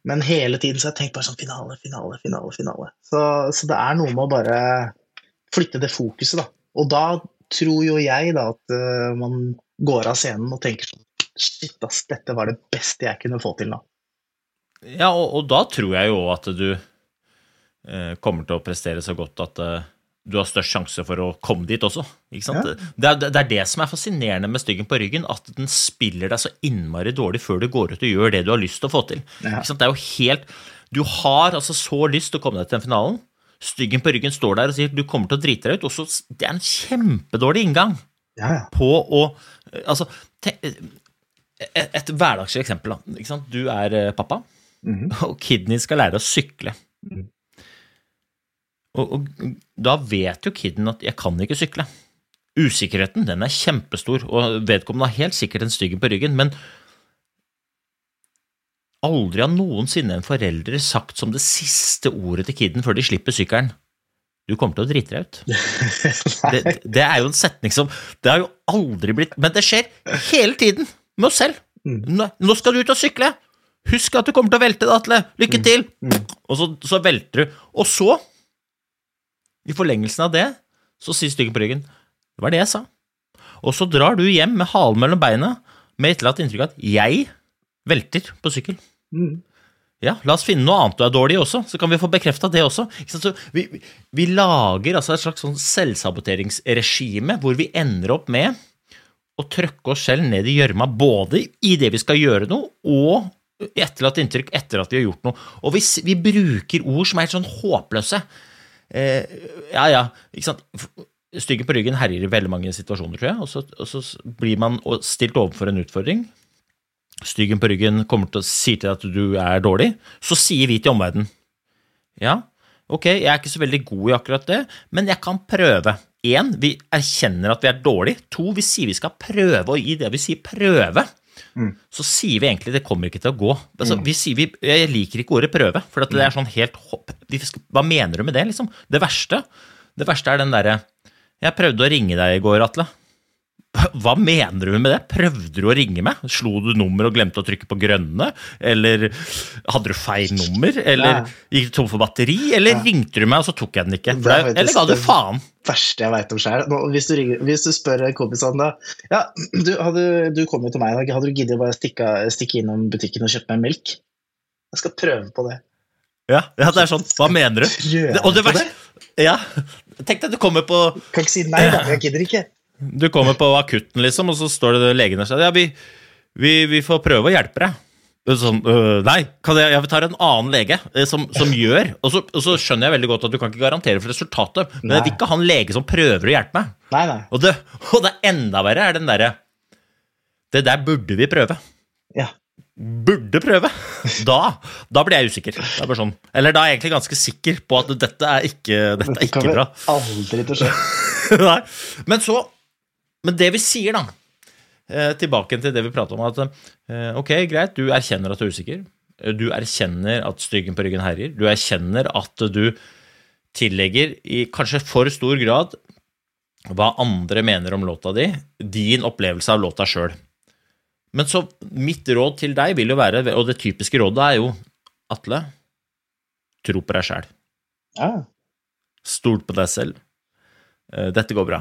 men hele tiden så har jeg tenkt bare sånn finale, finale, finale. finale. Så, så det er noe med å bare flytte det fokuset, da. Og da tror jo jeg da at uh, man går av scenen og tenker sånn Shit, ass, dette var det beste jeg kunne få til nå. Ja, og, og da tror jeg jo at du uh, kommer til å prestere så godt at uh, du har størst sjanse for å komme dit også. Ikke sant? Det, er, det er det som er fascinerende med Styggen på ryggen, at den spiller deg så innmari dårlig før du går ut og gjør det du har lyst til å få til. Ja. Ikke sant? Det er jo helt Du har altså så lyst til å komme deg til den finalen. Styggen på ryggen står der og sier du kommer til å drite deg ut. Også, det er en kjempedårlig inngang Ja, ja. på å Altså, te, et, et hverdagslig eksempel. Da. Ikke sant? Du er eh, pappa, og kiden din skal lære å sykle. Mhm. Og, og da vet jo kiden at 'jeg kan ikke sykle'. Usikkerheten den er kjempestor, og vedkommende har helt sikkert en styggen på ryggen, men aldri har noensinne en forelder sagt som det siste ordet til kiden før de slipper sykkelen 'Du kommer til å drite deg ut'. Det, det er jo en setning som Det har jo aldri blitt Men det skjer hele tiden med oss selv. Nå, nå skal du ut og sykle. Husk at du kommer til å velte, Atle. Lykke til. Og så, så velter du. Og så, i forlengelsen av det, så sier styggen på ryggen Det var det jeg sa. Og så drar du hjem med halen mellom beina med etterlatt inntrykk av at jeg velter på sykkel. Mm. Ja, la oss finne noe annet du er dårlig i også, så kan vi få bekrefta det også. Så vi, vi- vi lager altså et slags sånn selvsaboteringsregime hvor vi ender opp med å trøkke oss selv ned i gjørma, både i det vi skal gjøre noe, og etterlatt inntrykk etter at vi har gjort noe. Og hvis vi bruker ord som er helt sånn håpløse eh, Ja, ja, ikke sant. Styggen på ryggen herjer i veldig mange situasjoner, tror jeg, og så, og så blir man stilt overfor en utfordring styggen på ryggen kommer til å si til deg at du er dårlig, så sier vi til omverdenen ja, ok, jeg er ikke så veldig god i akkurat det, men jeg kan prøve. Én, vi erkjenner at vi er dårlig. To, vi sier vi skal prøve, og i det vi sier prøve, så sier vi egentlig det kommer ikke til å gå. Altså, vi sier vi, Jeg liker ikke ordet prøve, for at det er sånn helt hopp. Hva mener du med det, liksom? Det verste, det verste er den derre Jeg prøvde å ringe deg i går, Atle. Hva mener du med det? Prøvde du å ringe meg? Slo du nummer og glemte å trykke på grønne? Eller hadde du feil nummer? Eller gikk du tom for batteri? Eller ringte du meg, og så tok jeg den ikke? Det er eller ga du det- verste jeg veit om sjøl. Hvis, hvis du spør kompisene da Ja, du, hadde, du kom jo til meg i dag. Hadde du giddet å bare stikke, stikke innom butikken og kjøpe meg melk? Jeg skal prøve på det. Ja, ja, det er sånn. Hva mener du? Prøve Det, og det verste Ja, tenk deg du kommer på Kan ikke si nei, da. Jeg gidder ikke. Du kommer på akutten, liksom, og så står det legen der og sier ja, vi, vi, vi får prøve å hjelpe deg. Sånn, øh, nei, kan jeg, jeg tar en annen lege eh, som, som gjør og så, og så skjønner jeg veldig godt at du kan ikke garantere for resultatet, men jeg vil ikke ha en lege som prøver å hjelpe meg. Nei, nei. Og det, og det enda verre er den derre Det der burde vi prøve. Ja. Burde prøve. Da, da blir jeg usikker. Er sånn. Eller da er jeg egentlig ganske sikker på at dette er ikke, dette er Det ikke bra. aldri til å skje. Nei. Men så Men det vi sier, da eh, Tilbake til det vi prater om, at eh, ok, greit, du erkjenner at du er usikker. Du erkjenner at styggen på ryggen herjer. Du erkjenner at du tillegger i kanskje for stor grad hva andre mener om låta di, din opplevelse av låta sjøl. Men så mitt råd til deg vil jo være, og det typiske rådet er jo Atle, tro på deg sjæl. Ja. Stol på deg selv. Eh, Dette går bra.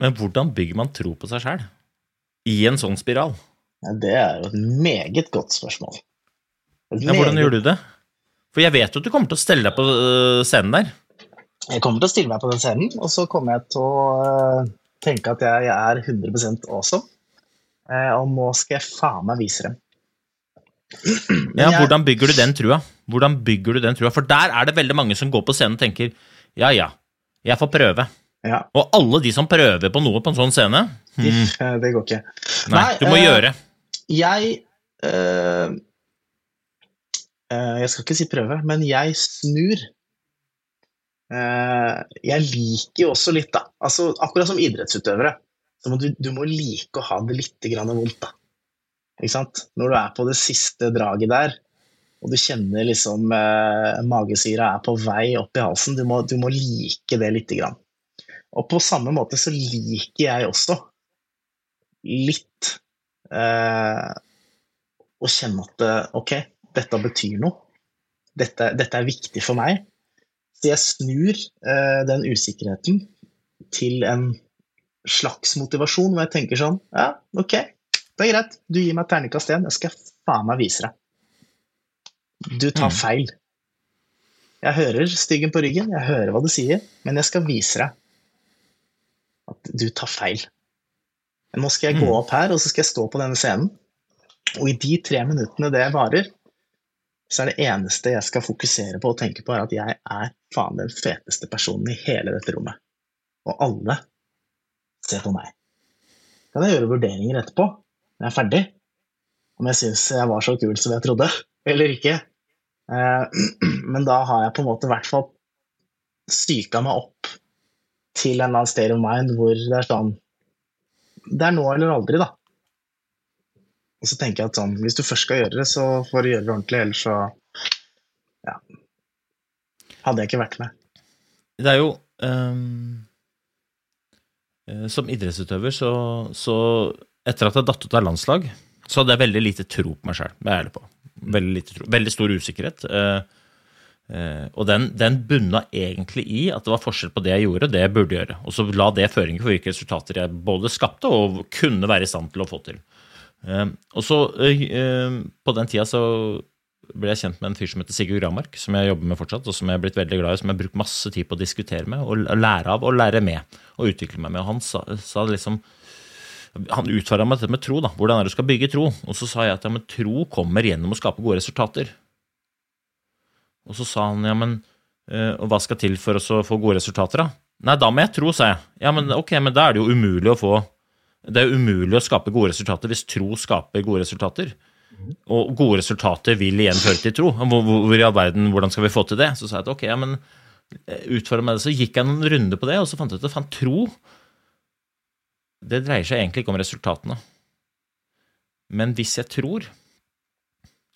Men hvordan bygger man tro på seg sjæl i en sånn spiral? Ja, Det er jo et meget godt spørsmål. Meget... Ja, hvordan gjør du det? For jeg vet jo at du kommer til å stelle deg på øh, scenen der. Jeg kommer til å stille meg på den scenen, og så kommer jeg til å eh, tenke at jeg, er 100 awesome. Eh, og nå skal jeg faen meg vise dem. Men Ja, jeg- Hvordan bygger du den trua? Hvordan bygger du den trua? For der er det veldig mange som går på scenen og tenker ja ja, jeg får prøve. Ja, Og alle de som prøver på noe på en sånn scene hmm, Iff, eh, det går ikke. Nei, Nei, du må uh, gjøre. Jeg uh, uh, Jeg skal ikke si prøve, men jeg snur. Jeg liker jo også litt, da. Altså, akkurat som idrettsutøvere. Så må du, du må like å ha det litt grann vondt, da. Ikke sant? Når du er på det siste draget der, og du kjenner liksom magesyra er på vei opp i halsen, du må, du må like det lite grann. Og på samme måte så liker jeg også litt eh, å kjenne at eh, ok, dette betyr noe. Dette, dette er viktig for meg. Så jeg snur eh, den usikkerheten til en slags motivasjon, hvor jeg tenker sånn Ja, ok, det er greit. Du gir meg terningkast én, jeg skal faen meg vise deg. Du tar Mm. feil. Jeg hører styggen på ryggen, jeg hører hva du sier, men jeg skal vise deg at du tar feil. Nå skal jeg gå Mm. opp her, og så skal jeg stå på denne scenen. Og i de tre minuttene det varer, så er det eneste jeg skal fokusere på og tenke på, er at jeg er faen den feteste personen i hele dette rommet. Og alle ser på meg. Kan jeg gjøre vurderinger etterpå, når jeg er ferdig, om jeg syns jeg var så kul som jeg trodde, eller ikke. Eh, Men da har jeg på en måte i hvert fall psyka meg opp til en eller annen state of mind hvor det er sånn Det er nå eller aldri, da. Og så tenker jeg at sånn, hvis du først skal gjøre det, så får du gjøre det ordentlig, ellers så ja, hadde jeg ikke vært med. Det er jo eh, Som idrettsutøver så, så Etter at jeg datt ut av landslag, så hadde jeg veldig lite tro på meg sjøl. Det er jeg ærlig på. Veldig, veldig stor usikkerhet. eh, og den, den bunna egentlig i at det var forskjell på det jeg gjorde, og det jeg burde gjøre. Og så la det føringer for hvilke resultater jeg både skapte og kunne være i stand til å få til. Eh, og så eh, eh, På den tida så ble jeg kjent med en fyr som heter Sigurd Gramark, som jeg jobber med fortsatt, og som jeg er blitt veldig glad i, som jeg har brukt masse tid på å diskutere med, og lære av og lære med, og utvikle meg med. Og han sa, sa liksom Han utfordra meg dette med tro, da. Hvordan er det du skal bygge tro? Og så sa jeg at ja, tro kommer gjennom å skape gode resultater. Og så sa han ja, men eh, og hva skal til for å få gode resultater, da? Nei, da må jeg tro, sa jeg. Ja, men ok, men da er det jo umulig å få Det er umulig å skape gode resultater hvis tro skaper gode resultater. Og gode resultater vil igjen føre til tro. Hvor, hvor, i all verden, hvordan skal vi få til det? Så sa jeg at ok, ja, men utfordra meg det. Så gikk jeg noen runder på det, og så fant jeg ut at faen, tro Det dreier seg egentlig ikke om resultatene. Men hvis jeg tror,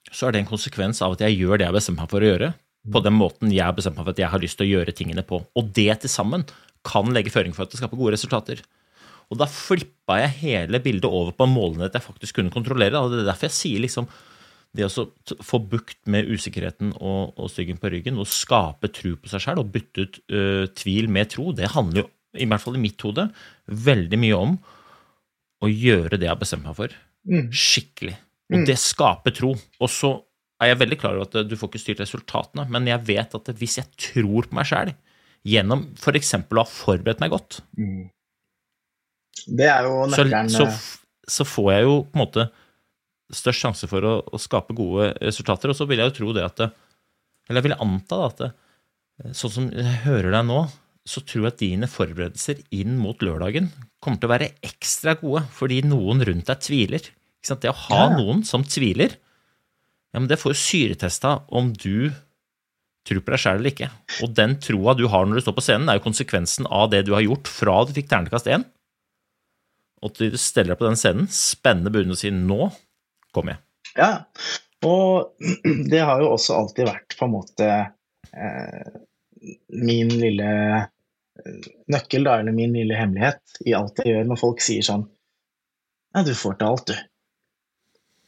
så er det en konsekvens av at jeg gjør det jeg bestemmer meg for å gjøre, på den måten jeg har bestemt meg for at jeg har lyst til å gjøre tingene på. Og det til sammen kan legge føring for at det skaper gode resultater. Og da flippa jeg hele bildet over på målene målenhet jeg faktisk kunne kontrollere. og Det er derfor jeg sier liksom det å få bukt med usikkerheten og, og styggen på ryggen, og skape tro på seg sjøl og bytte ut ø, tvil med tro, det handler jo, i hvert fall i mitt hode, veldig mye om å gjøre det jeg har bestemt meg for, Mm. skikkelig. Og det skaper tro. Og så er jeg veldig klar over at du får ikke styrt resultatene, men jeg vet at hvis jeg tror på meg sjæl, gjennom f.eks. å ha forberedt meg godt, Det er jo så, nøkkelen så, så, så får jeg jo på en måte størst sjanse for å, å skape gode resultater. Og så vil jeg jo tro det at Eller jeg vil anta da at det, sånn som jeg hører deg nå, så tror jeg at dine forberedelser inn mot lørdagen kommer til å være ekstra gode fordi noen rundt deg tviler. Det å ha Ja. noen som tviler, ja, men det får jo syretesta om du tror på deg sjæl eller ikke. Og den troa du har når du står på scenen, er jo konsekvensen av det du har gjort fra du fikk ternekast én, og til du steller deg på den scenen, spenner buen og sier 'nå kommer jeg'. Ja, og det har jo også alltid vært på en måte eh, min lille eh, nøkkel, da, eller min lille hemmelighet i alt jeg gjør når folk sier sånn Ja, du får til alt, du.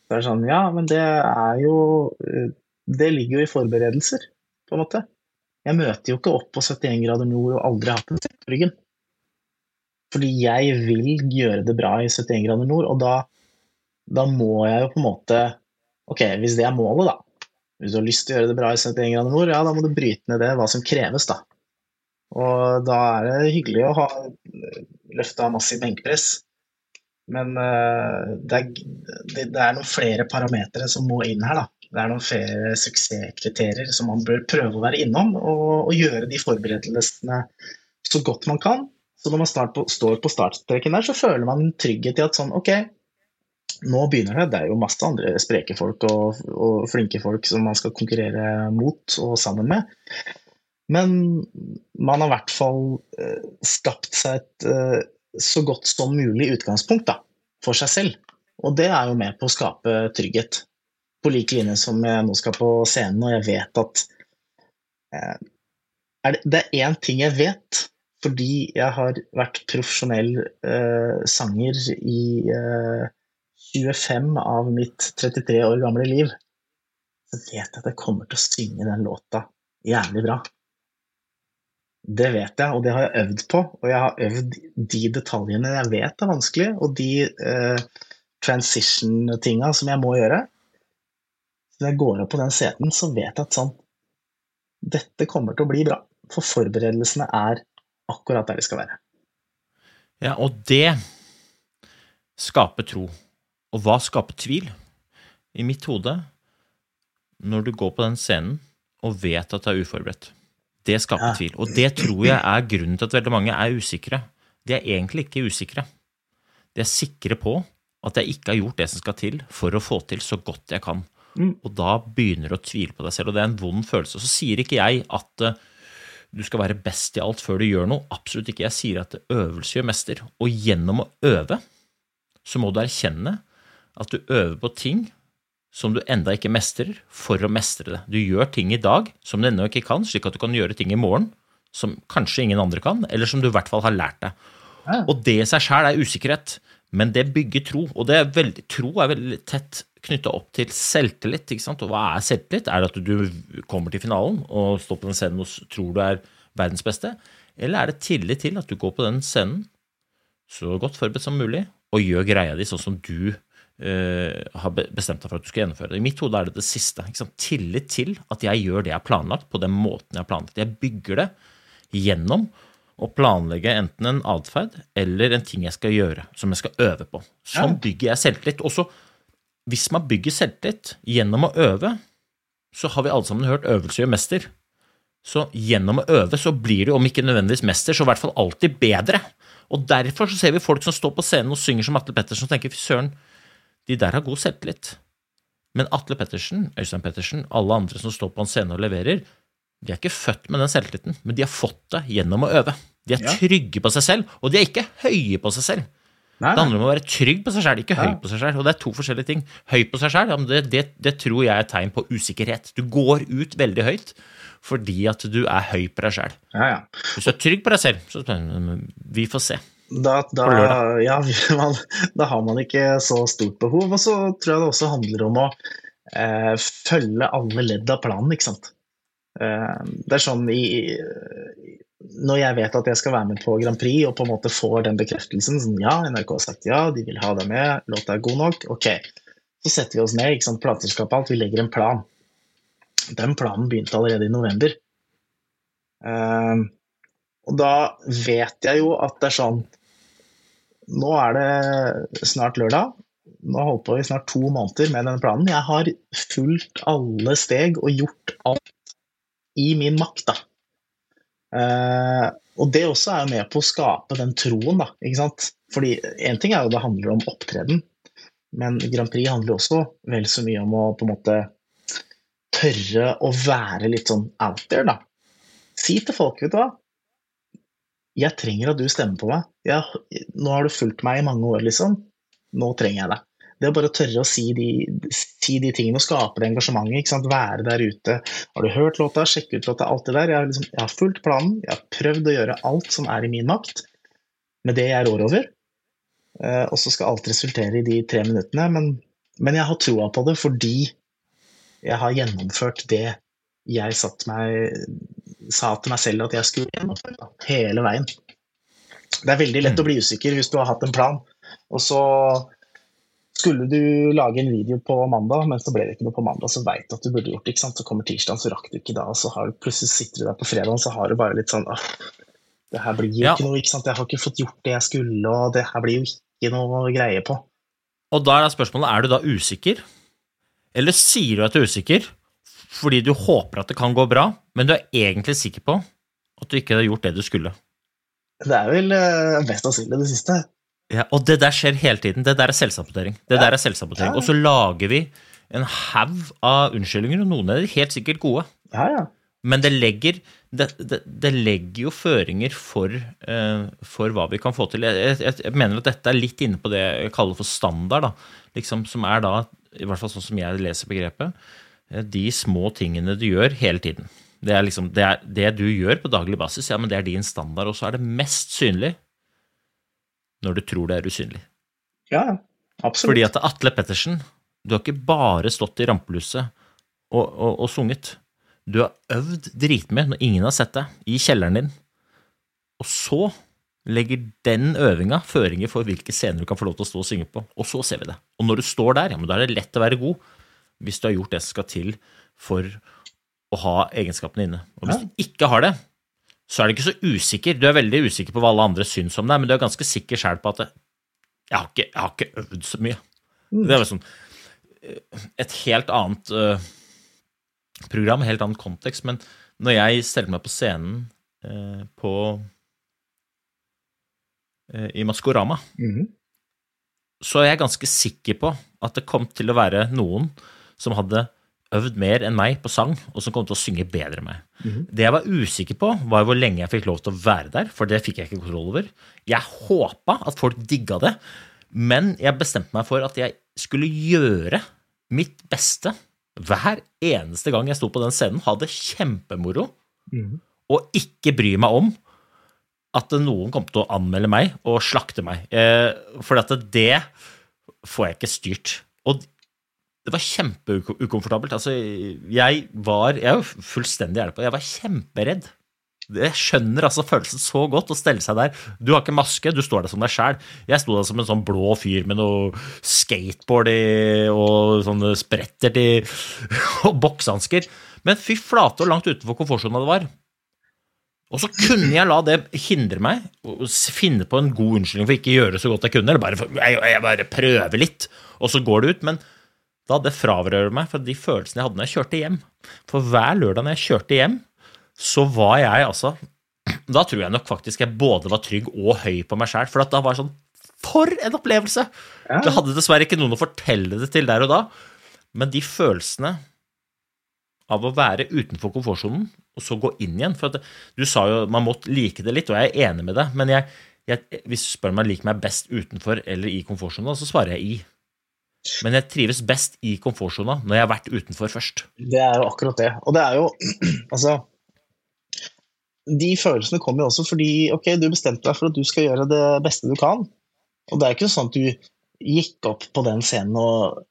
Det er sånn Ja, men det er jo eh, Det ligger jo i forberedelser, på en måte. Jeg møter jo ikke opp på 71 grader nord og aldri hatt en sekk på ryggen. Fordi jeg vil gjøre det bra i 71 grader nord, og da da må jeg jo på en måte Ok, hvis det er målet, da. Hvis du har lyst til å gjøre det bra i 71 grader nord, ja, da må du bryte ned det, hva som kreves, da. Og da er det hyggelig å ha løfta massiv benkpress, men eh, det, er, det, er noen flere parametere som må inn her, da. Det er noen flere suksesskriterier som man bør prøve å være innom, og, og gjøre de forberedelsene så godt man kan. Så når man på, står på startstreken der, så føler man trygghet i at sånn, ok, nå begynner det. Det er jo masse andre spreke folk og, og flinke folk som man skal konkurrere mot og sammen med. Men man har i hvert fall eh, skapt seg et eh, så godt som mulig utgangspunkt da, for seg selv. Og det er jo med på å skape trygghet. På lik linje som jeg nå skal på scenen, og jeg vet at eh, er det, det er én ting jeg vet, fordi jeg har vært profesjonell eh, sanger i eh, 25 av mitt 33 år gamle liv, så vet jeg at jeg kommer til å synge den låta jævlig bra. Det vet jeg, og det har jeg øvd på. Og jeg har øvd de detaljene jeg vet er vanskelig, og de eh, transition-tinga som jeg må gjøre. Så når jeg går opp på den seten, så vet jeg at sånn Dette kommer til å bli bra. For forberedelsene er akkurat der de skal være. Ja, og det skaper tro. Og hva skaper tvil? I mitt hode, når du går på den scenen og vet at du er uforberedt, det skaper Ja. tvil. Og det tror jeg er grunnen til at veldig mange er usikre. De er egentlig ikke usikre. De er sikre på at jeg ikke har gjort det som skal til for å få til så godt jeg kan. Mm. Og da begynner du å tvile på deg selv, og det er en vond følelse. Så sier ikke jeg at eh, du skal være best i alt før du gjør noe. Absolutt ikke. Jeg sier at øvelse gjør mester. Og gjennom å øve, så må du erkjenne at du øver på ting som du enda ikke mestrer, for å mestre det. Du gjør ting i dag som du ennå ikke kan, slik at du kan gjøre ting i morgen som kanskje ingen andre kan, eller som du i hvert fall har lært deg. Ja. Og det i seg sjøl er usikkerhet, men det bygger tro. Og det er veldig, tro er veldig tett knytta opp til selvtillit. ikke sant? Og hva er selvtillit? Er det at du kommer til finalen og står på den scenen og tror du er verdens beste? Eller er det tillit til at du går på den scenen så godt forberedt som mulig og gjør greia di sånn som du har bestemt deg for at du skal gjennomføre det? I mitt hode er det det siste. ikke sant? Tillit til at jeg gjør det jeg har planlagt, på den måten jeg har planlagt. Jeg bygger det gjennom å planlegge enten en atferd eller en ting jeg skal gjøre, som jeg skal øve på. Sånn bygger jeg selvtillit. Og så, hvis man bygger selvtillit gjennom å øve, så har vi alle sammen hørt 'øvelse gjør mester'. Så gjennom å øve så blir du, om ikke nødvendigvis mester, så i hvert fall alltid bedre. Og derfor så ser vi folk som står på scenen og synger som Atle Pettersen, og tenker fy søren, de der har god selvtillit. Men Atle Pettersen, Øystein Pettersen, alle andre som står på en scene og leverer, de er ikke født med den selvtilliten, men de har fått det gjennom å øve. De er Ja. trygge på seg selv, og de er ikke høye på seg selv. Nei, Det handler om å være trygg på seg sjøl, ikke høy på seg sjøl. Og det er to forskjellige ting. Høy på seg ja, det, det, det tror jeg er tegn på usikkerhet. Du går ut veldig høyt fordi at du er høy på deg sjøl. Ja, ja. Hvis du er trygg på deg selv, så vi får se. Da, da, ja, man, da har man ikke så stort behov. Og så tror jeg det også handler om å eh, følge alle ledd av planen, ikke sant. Eh, det er sånn i Når jeg vet at jeg skal være med på Grand Prix og på en måte får den bekreftelsen sånn ja, NRK har sagt ja, de vil ha deg med, låta er god nok, ok. Så setter vi oss ned, ikke sant, plateselskapet alt, vi legger en plan. Den planen begynte allerede i november. Eh, og da vet jeg jo at det er sånn Nå er det snart lørdag. Nå har jeg holdt på i snart to måneder med denne planen. Jeg har fulgt alle steg og gjort alt i min makt, da. Eh, og det også er med på å skape den troen, da. Ikke sant? Fordi én ting er jo det handler om opptreden, men Grand Prix handler også vel så mye om å på en måte tørre å være litt sånn out there, da. Si til folk, vet du hva, jeg trenger at du stemmer på meg. Jeg, nå har du fulgt meg i mange år, liksom. Nå trenger jeg deg. Det å bare tørre å si de, si de tingene og skape det engasjementet. Være der ute. Har du hørt låta, sjekk ut låta, alt det der. Jeg har, liksom, jeg har fulgt planen. Jeg har prøvd å gjøre alt som er i min makt, med det jeg rår over. Eh, og så skal alt resultere i de tre minuttene. Men, men jeg har troa på det fordi jeg har gjennomført det jeg satt meg, sa til meg selv at jeg skulle gjennomføre. Hele veien. Det er veldig lett å bli usikker hvis du har hatt en plan, og så skulle du lage en video på mandag, men så ble det ikke noe på mandag, så veit du at du burde gjort det. ikke sant? Så kommer tirsdagen, så rakk du ikke da, og så har du, plutselig sitter du der på fredagen, så har du bare litt sånn det her blir jo Ja. ikke noe, ikke sant? Jeg har ikke fått gjort det jeg skulle, og det her blir jo ikke noe greie på. Og da er da spørsmålet, er du da usikker? Eller sier du at du er usikker fordi du håper at det kan gå bra, men du er egentlig sikker på at du ikke har gjort det du skulle? Det er vel eh, mest sannsynlig det siste. Ja, og det der skjer hele tiden. Det der er selvsabotering. Det der er selvsabotering. Ja. Og så lager vi en haug av unnskyldninger, og noen er helt sikkert gode. Ja, ja. Men det legger, det, det, det legger jo føringer for, uh, for hva vi kan få til. Jeg, jeg, jeg mener at dette er litt inne på det jeg kaller for standard, da. Liksom, som er da, i hvert fall sånn som jeg leser begrepet, de små tingene du gjør hele tiden. Det er liksom, det, er, det du gjør på daglig basis, ja, men det er din standard, og så er det mest synlig når du tror det er usynlig. ja, ja. Absolutt. Fordi at Atle Pettersen, du har ikke bare stått i rampelyset og, og, og sunget. Du har øvd dritmye når ingen har sett deg, i kjelleren din. Og så legger den øvinga føringer for hvilke scener du kan få lov til å stå og synge på. Og så ser vi det. Og når du står der, ja, men da er det lett å være god hvis du har gjort det som skal til for å ha egenskapene inne. Og hvis du ikke har det, så er du ikke så usikker. Du er veldig usikker på hva alle andre syns om deg, men du er ganske sikker sjøl på at det, jeg, har ikke, jeg har ikke øvd så mye. Det er eh, et helt annet uh, program, helt annen kontekst, men når jeg stelte meg på scenen uh, på uh, i Maskorama, Mhm. så er jeg ganske sikker på at det kom til å være noen som hadde øvd mer enn meg på sang, og som kom til å synge bedre enn meg. Det jeg var usikker på, var hvor lenge jeg fikk lov til å være der, for det fikk jeg ikke kontroll over. Jeg håpa at folk digga det, men jeg bestemte meg for at jeg skulle gjøre mitt beste hver eneste gang jeg sto på den scenen, ha det kjempemoro, -hmm. og ikke bry meg om at noen kom til å anmelde meg og slakte meg. Eh, for at det får jeg ikke styrt. Og det var kjempeukomfortabelt. Altså, jeg var Jeg er jo fullstendig på. Jeg var kjemperedd. Jeg skjønner altså følelsen så godt å stelle seg der. Du har ikke maske, du står der som deg sjæl. Jeg sto der som en sånn blå fyr med noe skateboard i, og sånne spretter til og boksehansker. Men fy flate og langt utenfor komfortsona det var. Og så kunne jeg la det hindre meg, og finne på en god unnskyldning for ikke å gjøre så godt jeg kunne, eller bare, jeg, jeg bare prøver litt, og så går det ut. Men da det fravrører meg fra de følelsene jeg hadde når jeg kjørte hjem. For hver lørdag når jeg kjørte hjem, så var jeg altså Da tror jeg nok faktisk jeg både var trygg og høy på meg sjæl, for at da var det sånn For en opplevelse! Ja. Jeg hadde dessverre ikke noen å fortelle det til der og da, men de følelsene av å være utenfor komfortsonen og så gå inn igjen. For at du sa jo man måtte like det litt, og jeg er enig med det, men jeg, jeg, Hvis du spør meg liker meg best utenfor eller i komfortsonen, så svarer jeg i. Men jeg trives best i komfortsona når jeg har vært utenfor først. Det er jo akkurat det. Og det er jo Altså De følelsene kommer jo også fordi ok, du bestemte deg for at du skal gjøre det beste du kan. Og det er ikke sånn at du gikk opp på den scenen og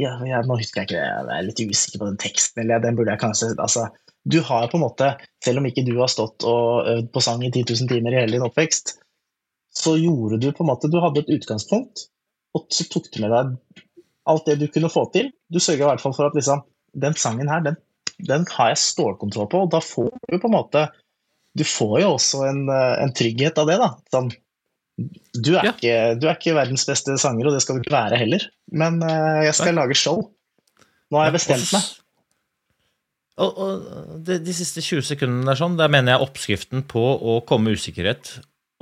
ja, ja, Nå husker jeg ikke jeg er litt usikker på den teksten, eller den burde jeg kanskje altså, Du har på en måte, selv om ikke du har stått og øvd på sang i 10 000 timer i hele din oppvekst, så gjorde du på en måte Du hadde et utgangspunkt, og så tok du med deg alt det du kunne få til. Du sørga i hvert fall for at liksom, den sangen her, den, den har jeg stålkontroll på, og da får du på en måte Du får jo også en, eh, en trygghet av det, da. Sånn, du er, Ja. ikke, du er ikke verdens beste sanger, og det skal du ikke være heller. Men uh, jeg skal lage show. Nå har jeg bestemt meg. Og, og de, de siste 20 sekundene der sånn, der mener jeg oppskriften på å komme usikkerhet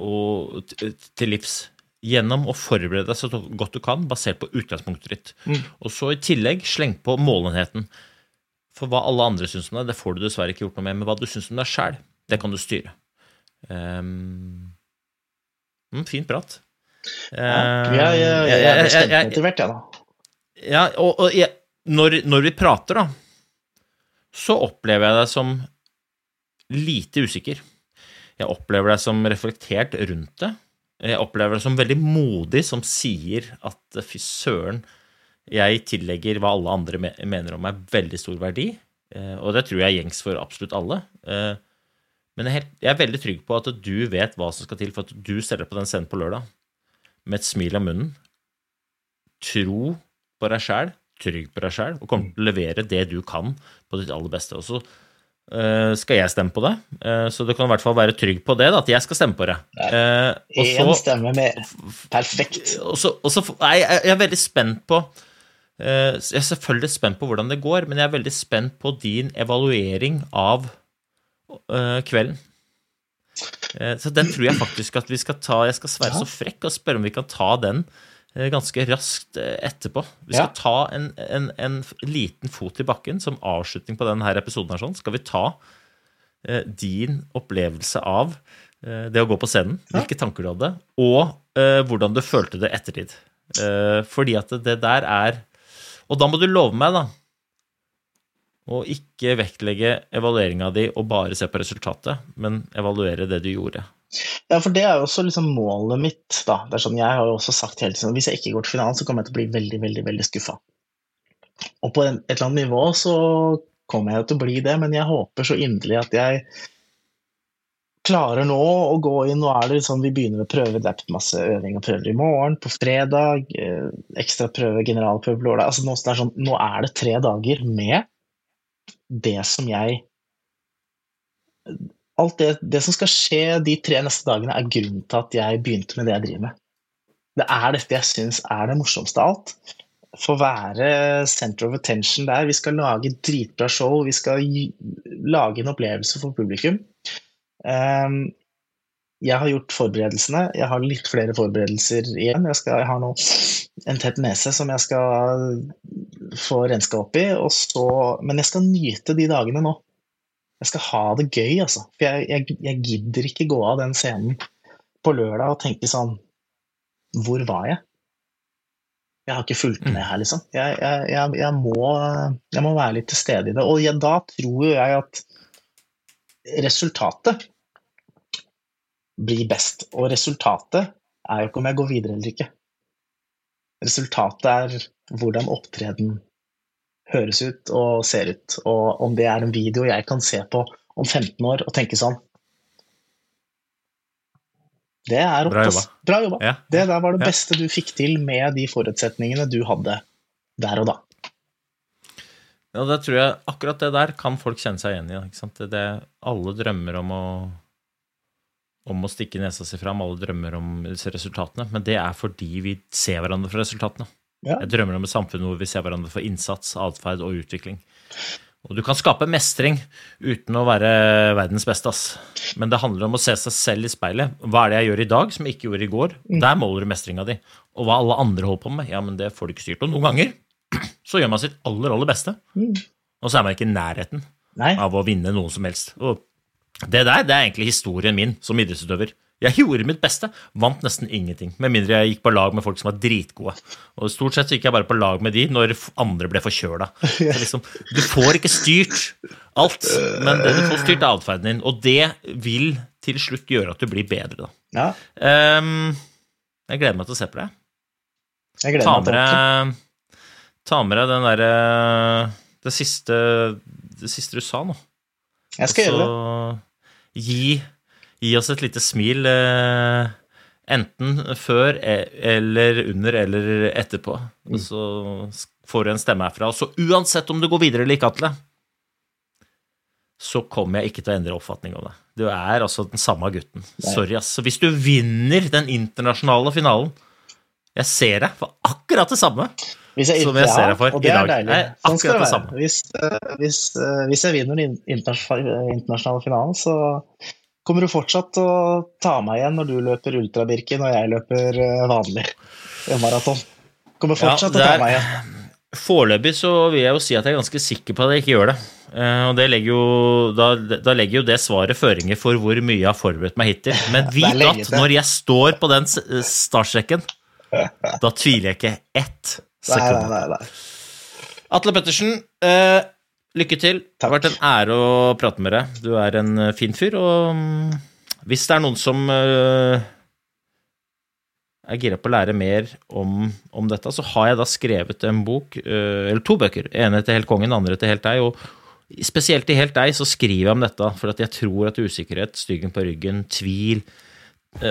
og, til livs gjennom å forberede deg så godt du kan, basert på utgangspunktet ditt. Og så i tillegg sleng på målenheten. For hva alle andre syns om deg, det får du dessverre ikke gjort noe med, men hva du syns om deg sjæl, det kan du styre. Um, mm, fint prat. Ja, jeg, jeg, Eh, jeg ble jeg- jeg- jeg, da. ja, og, og jeg, når, når vi prater, da, så opplever jeg deg som lite usikker. Jeg opplever deg som reflektert rundt det. Jeg opplever det som veldig modig, som sier at fy søren, jeg tillegger hva alle andre mener om meg, veldig stor verdi. Eh, og det tror jeg er gjengs for absolutt alle. Eh, men jeg er, veldig trygg på at du vet hva som skal til for at du steller på den scenen på lørdag med et smil om munnen. Tro på deg sjæl, trygg på deg sjæl, og kommer til å levere det du kan på ditt aller beste. Og så eh, skal jeg stemme på det, eh, så du kan i hvert fall være trygg på det, da, at jeg skal stemme på det. Eh, Én så- stemme med Perfekt. og så, og så nei, jeg, er veldig spent på eh, Jeg er selvfølgelig spent på hvordan det går, men jeg er veldig spent på din evaluering av eh, kvelden. Eh, så den tror jeg faktisk at vi skal ta Jeg skal være så frekk og spørre om vi kan ta den eh, ganske raskt eh, etterpå. Vi skal Ja. ta en, en, en liten fot i bakken som avslutning på denne episoden. her sånn. Skal vi ta eh, din opplevelse av eh, det å gå på scenen, hvilke tanker du hadde, og eh, hvordan du følte det ettertid. Eh, fordi at det der er Og da må du love meg, da, å ikke vektlegge evalueringa di og bare se på resultatet, men evaluere det du gjorde. Ja, for det er jo også liksom målet mitt, da. Det er sånn, jeg har jo også sagt hele tiden hvis jeg ikke går til finalen, så kommer jeg til å bli veldig, veldig, veldig skuffa. Og på en, et eller annet nivå så kommer jeg til å bli det, men jeg håper så inderlig at jeg klarer nå å gå inn Nå er det sånn vi begynner å prøve, det er masse øving og prøver i morgen, på fredag, eh, ekstra prøve, generalprøve på lørdag. Altså nå, er sånn, nå er det tre dager med det som jeg alt det, det som skal skje de tre neste dagene, er grunnen til at jeg begynte med det jeg driver med. Det er dette jeg syns er det morsomste av alt. Få være center of attention der. Vi skal lage dritbra show, vi skal lage en opplevelse for publikum. Um, jeg har gjort forberedelsene. Jeg har litt flere forberedelser igjen. Jeg, skal, jeg har nå en tett nese som jeg skal få renska opp i. Så, men jeg skal nyte de dagene nå. Jeg skal ha det gøy, altså. For jeg, jeg, jeg gidder ikke gå av den scenen på lørdag og tenke sånn Hvor var jeg? Jeg har ikke fulgt med her, liksom. Jeg, jeg, må, må være litt til stede i det. Og da tror jo jeg at resultatet blir best. Og resultatet er jo ikke om jeg går videre eller ikke. Resultatet er hvordan opptreden høres ut og ser ut, og om det er en video jeg kan se på om 15 år og tenke sånn Det er jobba. ass. Bra jobba. Ja. Det der var det beste du fikk til med de forutsetningene du hadde der og da. Ja, det tror jeg Akkurat det der kan folk kjenne seg igjen i. Ikke sant? Det, det, alle drømmer om å om å stikke nesa si fram, alle drømmer om resultatene, men det er fordi vi ser hverandre for resultatene. Ja. Jeg drømmer om et samfunn hvor vi ser hverandre for innsats, atferd og utvikling. Og du kan skape mestring uten å være verdens beste, ass. Men det handler om å se seg selv i speilet. Hva er det jeg gjør i dag som jeg ikke gjorde i går? Der måler du mestringa di. Og hva alle andre holder på med, ja, men det får du ikke styrt på. Noen ganger så gjør man sitt aller, aller beste, og så er man ikke i nærheten Nei, av å vinne noen som helst. Og det der det er egentlig historien min som idrettsutøver. Jeg gjorde mitt beste. Vant nesten ingenting. Med mindre jeg gikk på lag med folk som var dritgode. Og stort sett så gikk jeg bare på lag med de når andre ble forkjøla. Liksom, du får ikke styrt alt, men det du får styrt, er atferden din. Og det vil til slutt gjøre at du blir bedre, da. Ja, Um, jeg gleder meg til å se på det. jeg gleder Ta meg med til det. ta med deg den derre det siste, det siste du sa nå. Jeg skal gjøre det. Gi, gi oss et lite smil, eh, enten før e- eller under eller etterpå. Mm. Og så får du en stemme herfra. Og så uansett om du går videre eller ikke, Atle, så kommer jeg ikke til å endre oppfatning om det. Du er altså den samme gutten. Sorry, ass. Så hvis du vinner den internasjonale finalen Jeg ser deg for akkurat det samme. Hvis jeg, som jeg ser deg for i dag. deilig. Det er Sånn skal det det være. samme. Hvis, eh, hvis, eh, hvis jeg vinner den internasjonale finalen, så kommer du fortsatt til å ta meg igjen når du løper ultrabirken og jeg løper eh, vanlig maraton. Kommer fortsatt Ja, til å ta meg igjen. Foreløpig så vil jeg jo si at jeg er ganske sikker på at jeg ikke gjør det. Eh, Og det legger jo, da, da legger jo det svaret føringer for hvor mye jeg har forberedt meg hittil. Men vit at når jeg står på den s- startstreken, da tviler jeg ikke ett nei, sekund. nei, nei. Atle Pettersen, eh, lykke til. Det har vært en ære å prate med deg. Du er en eh, fin fyr, og mm, hvis det er noen som eh, er gira på å lære mer om, om dette, så har jeg da skrevet en bok, eh, eller to bøker. Ene til Helt kongen, andre til Helt deg. og Spesielt til Helt deg så skriver jeg om dette, for jeg tror at usikkerhet, styggen på ryggen, tvil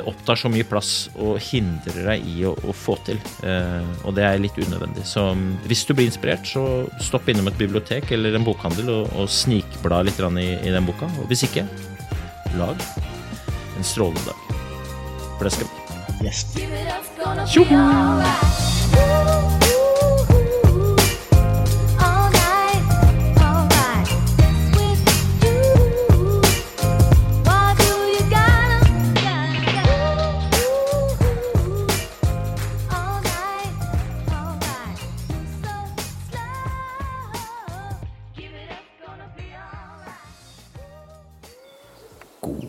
opptar så mye plass og hindrer deg i å, å få til. Eh, og det er litt unødvendig. Så mm, hvis du blir inspirert, så stopp innom et bibliotek eller en bokhandel og, og snikbla litt i, i den boka. Og hvis ikke, lag en strålende dag. For det skal vi. Yes. Tjoho!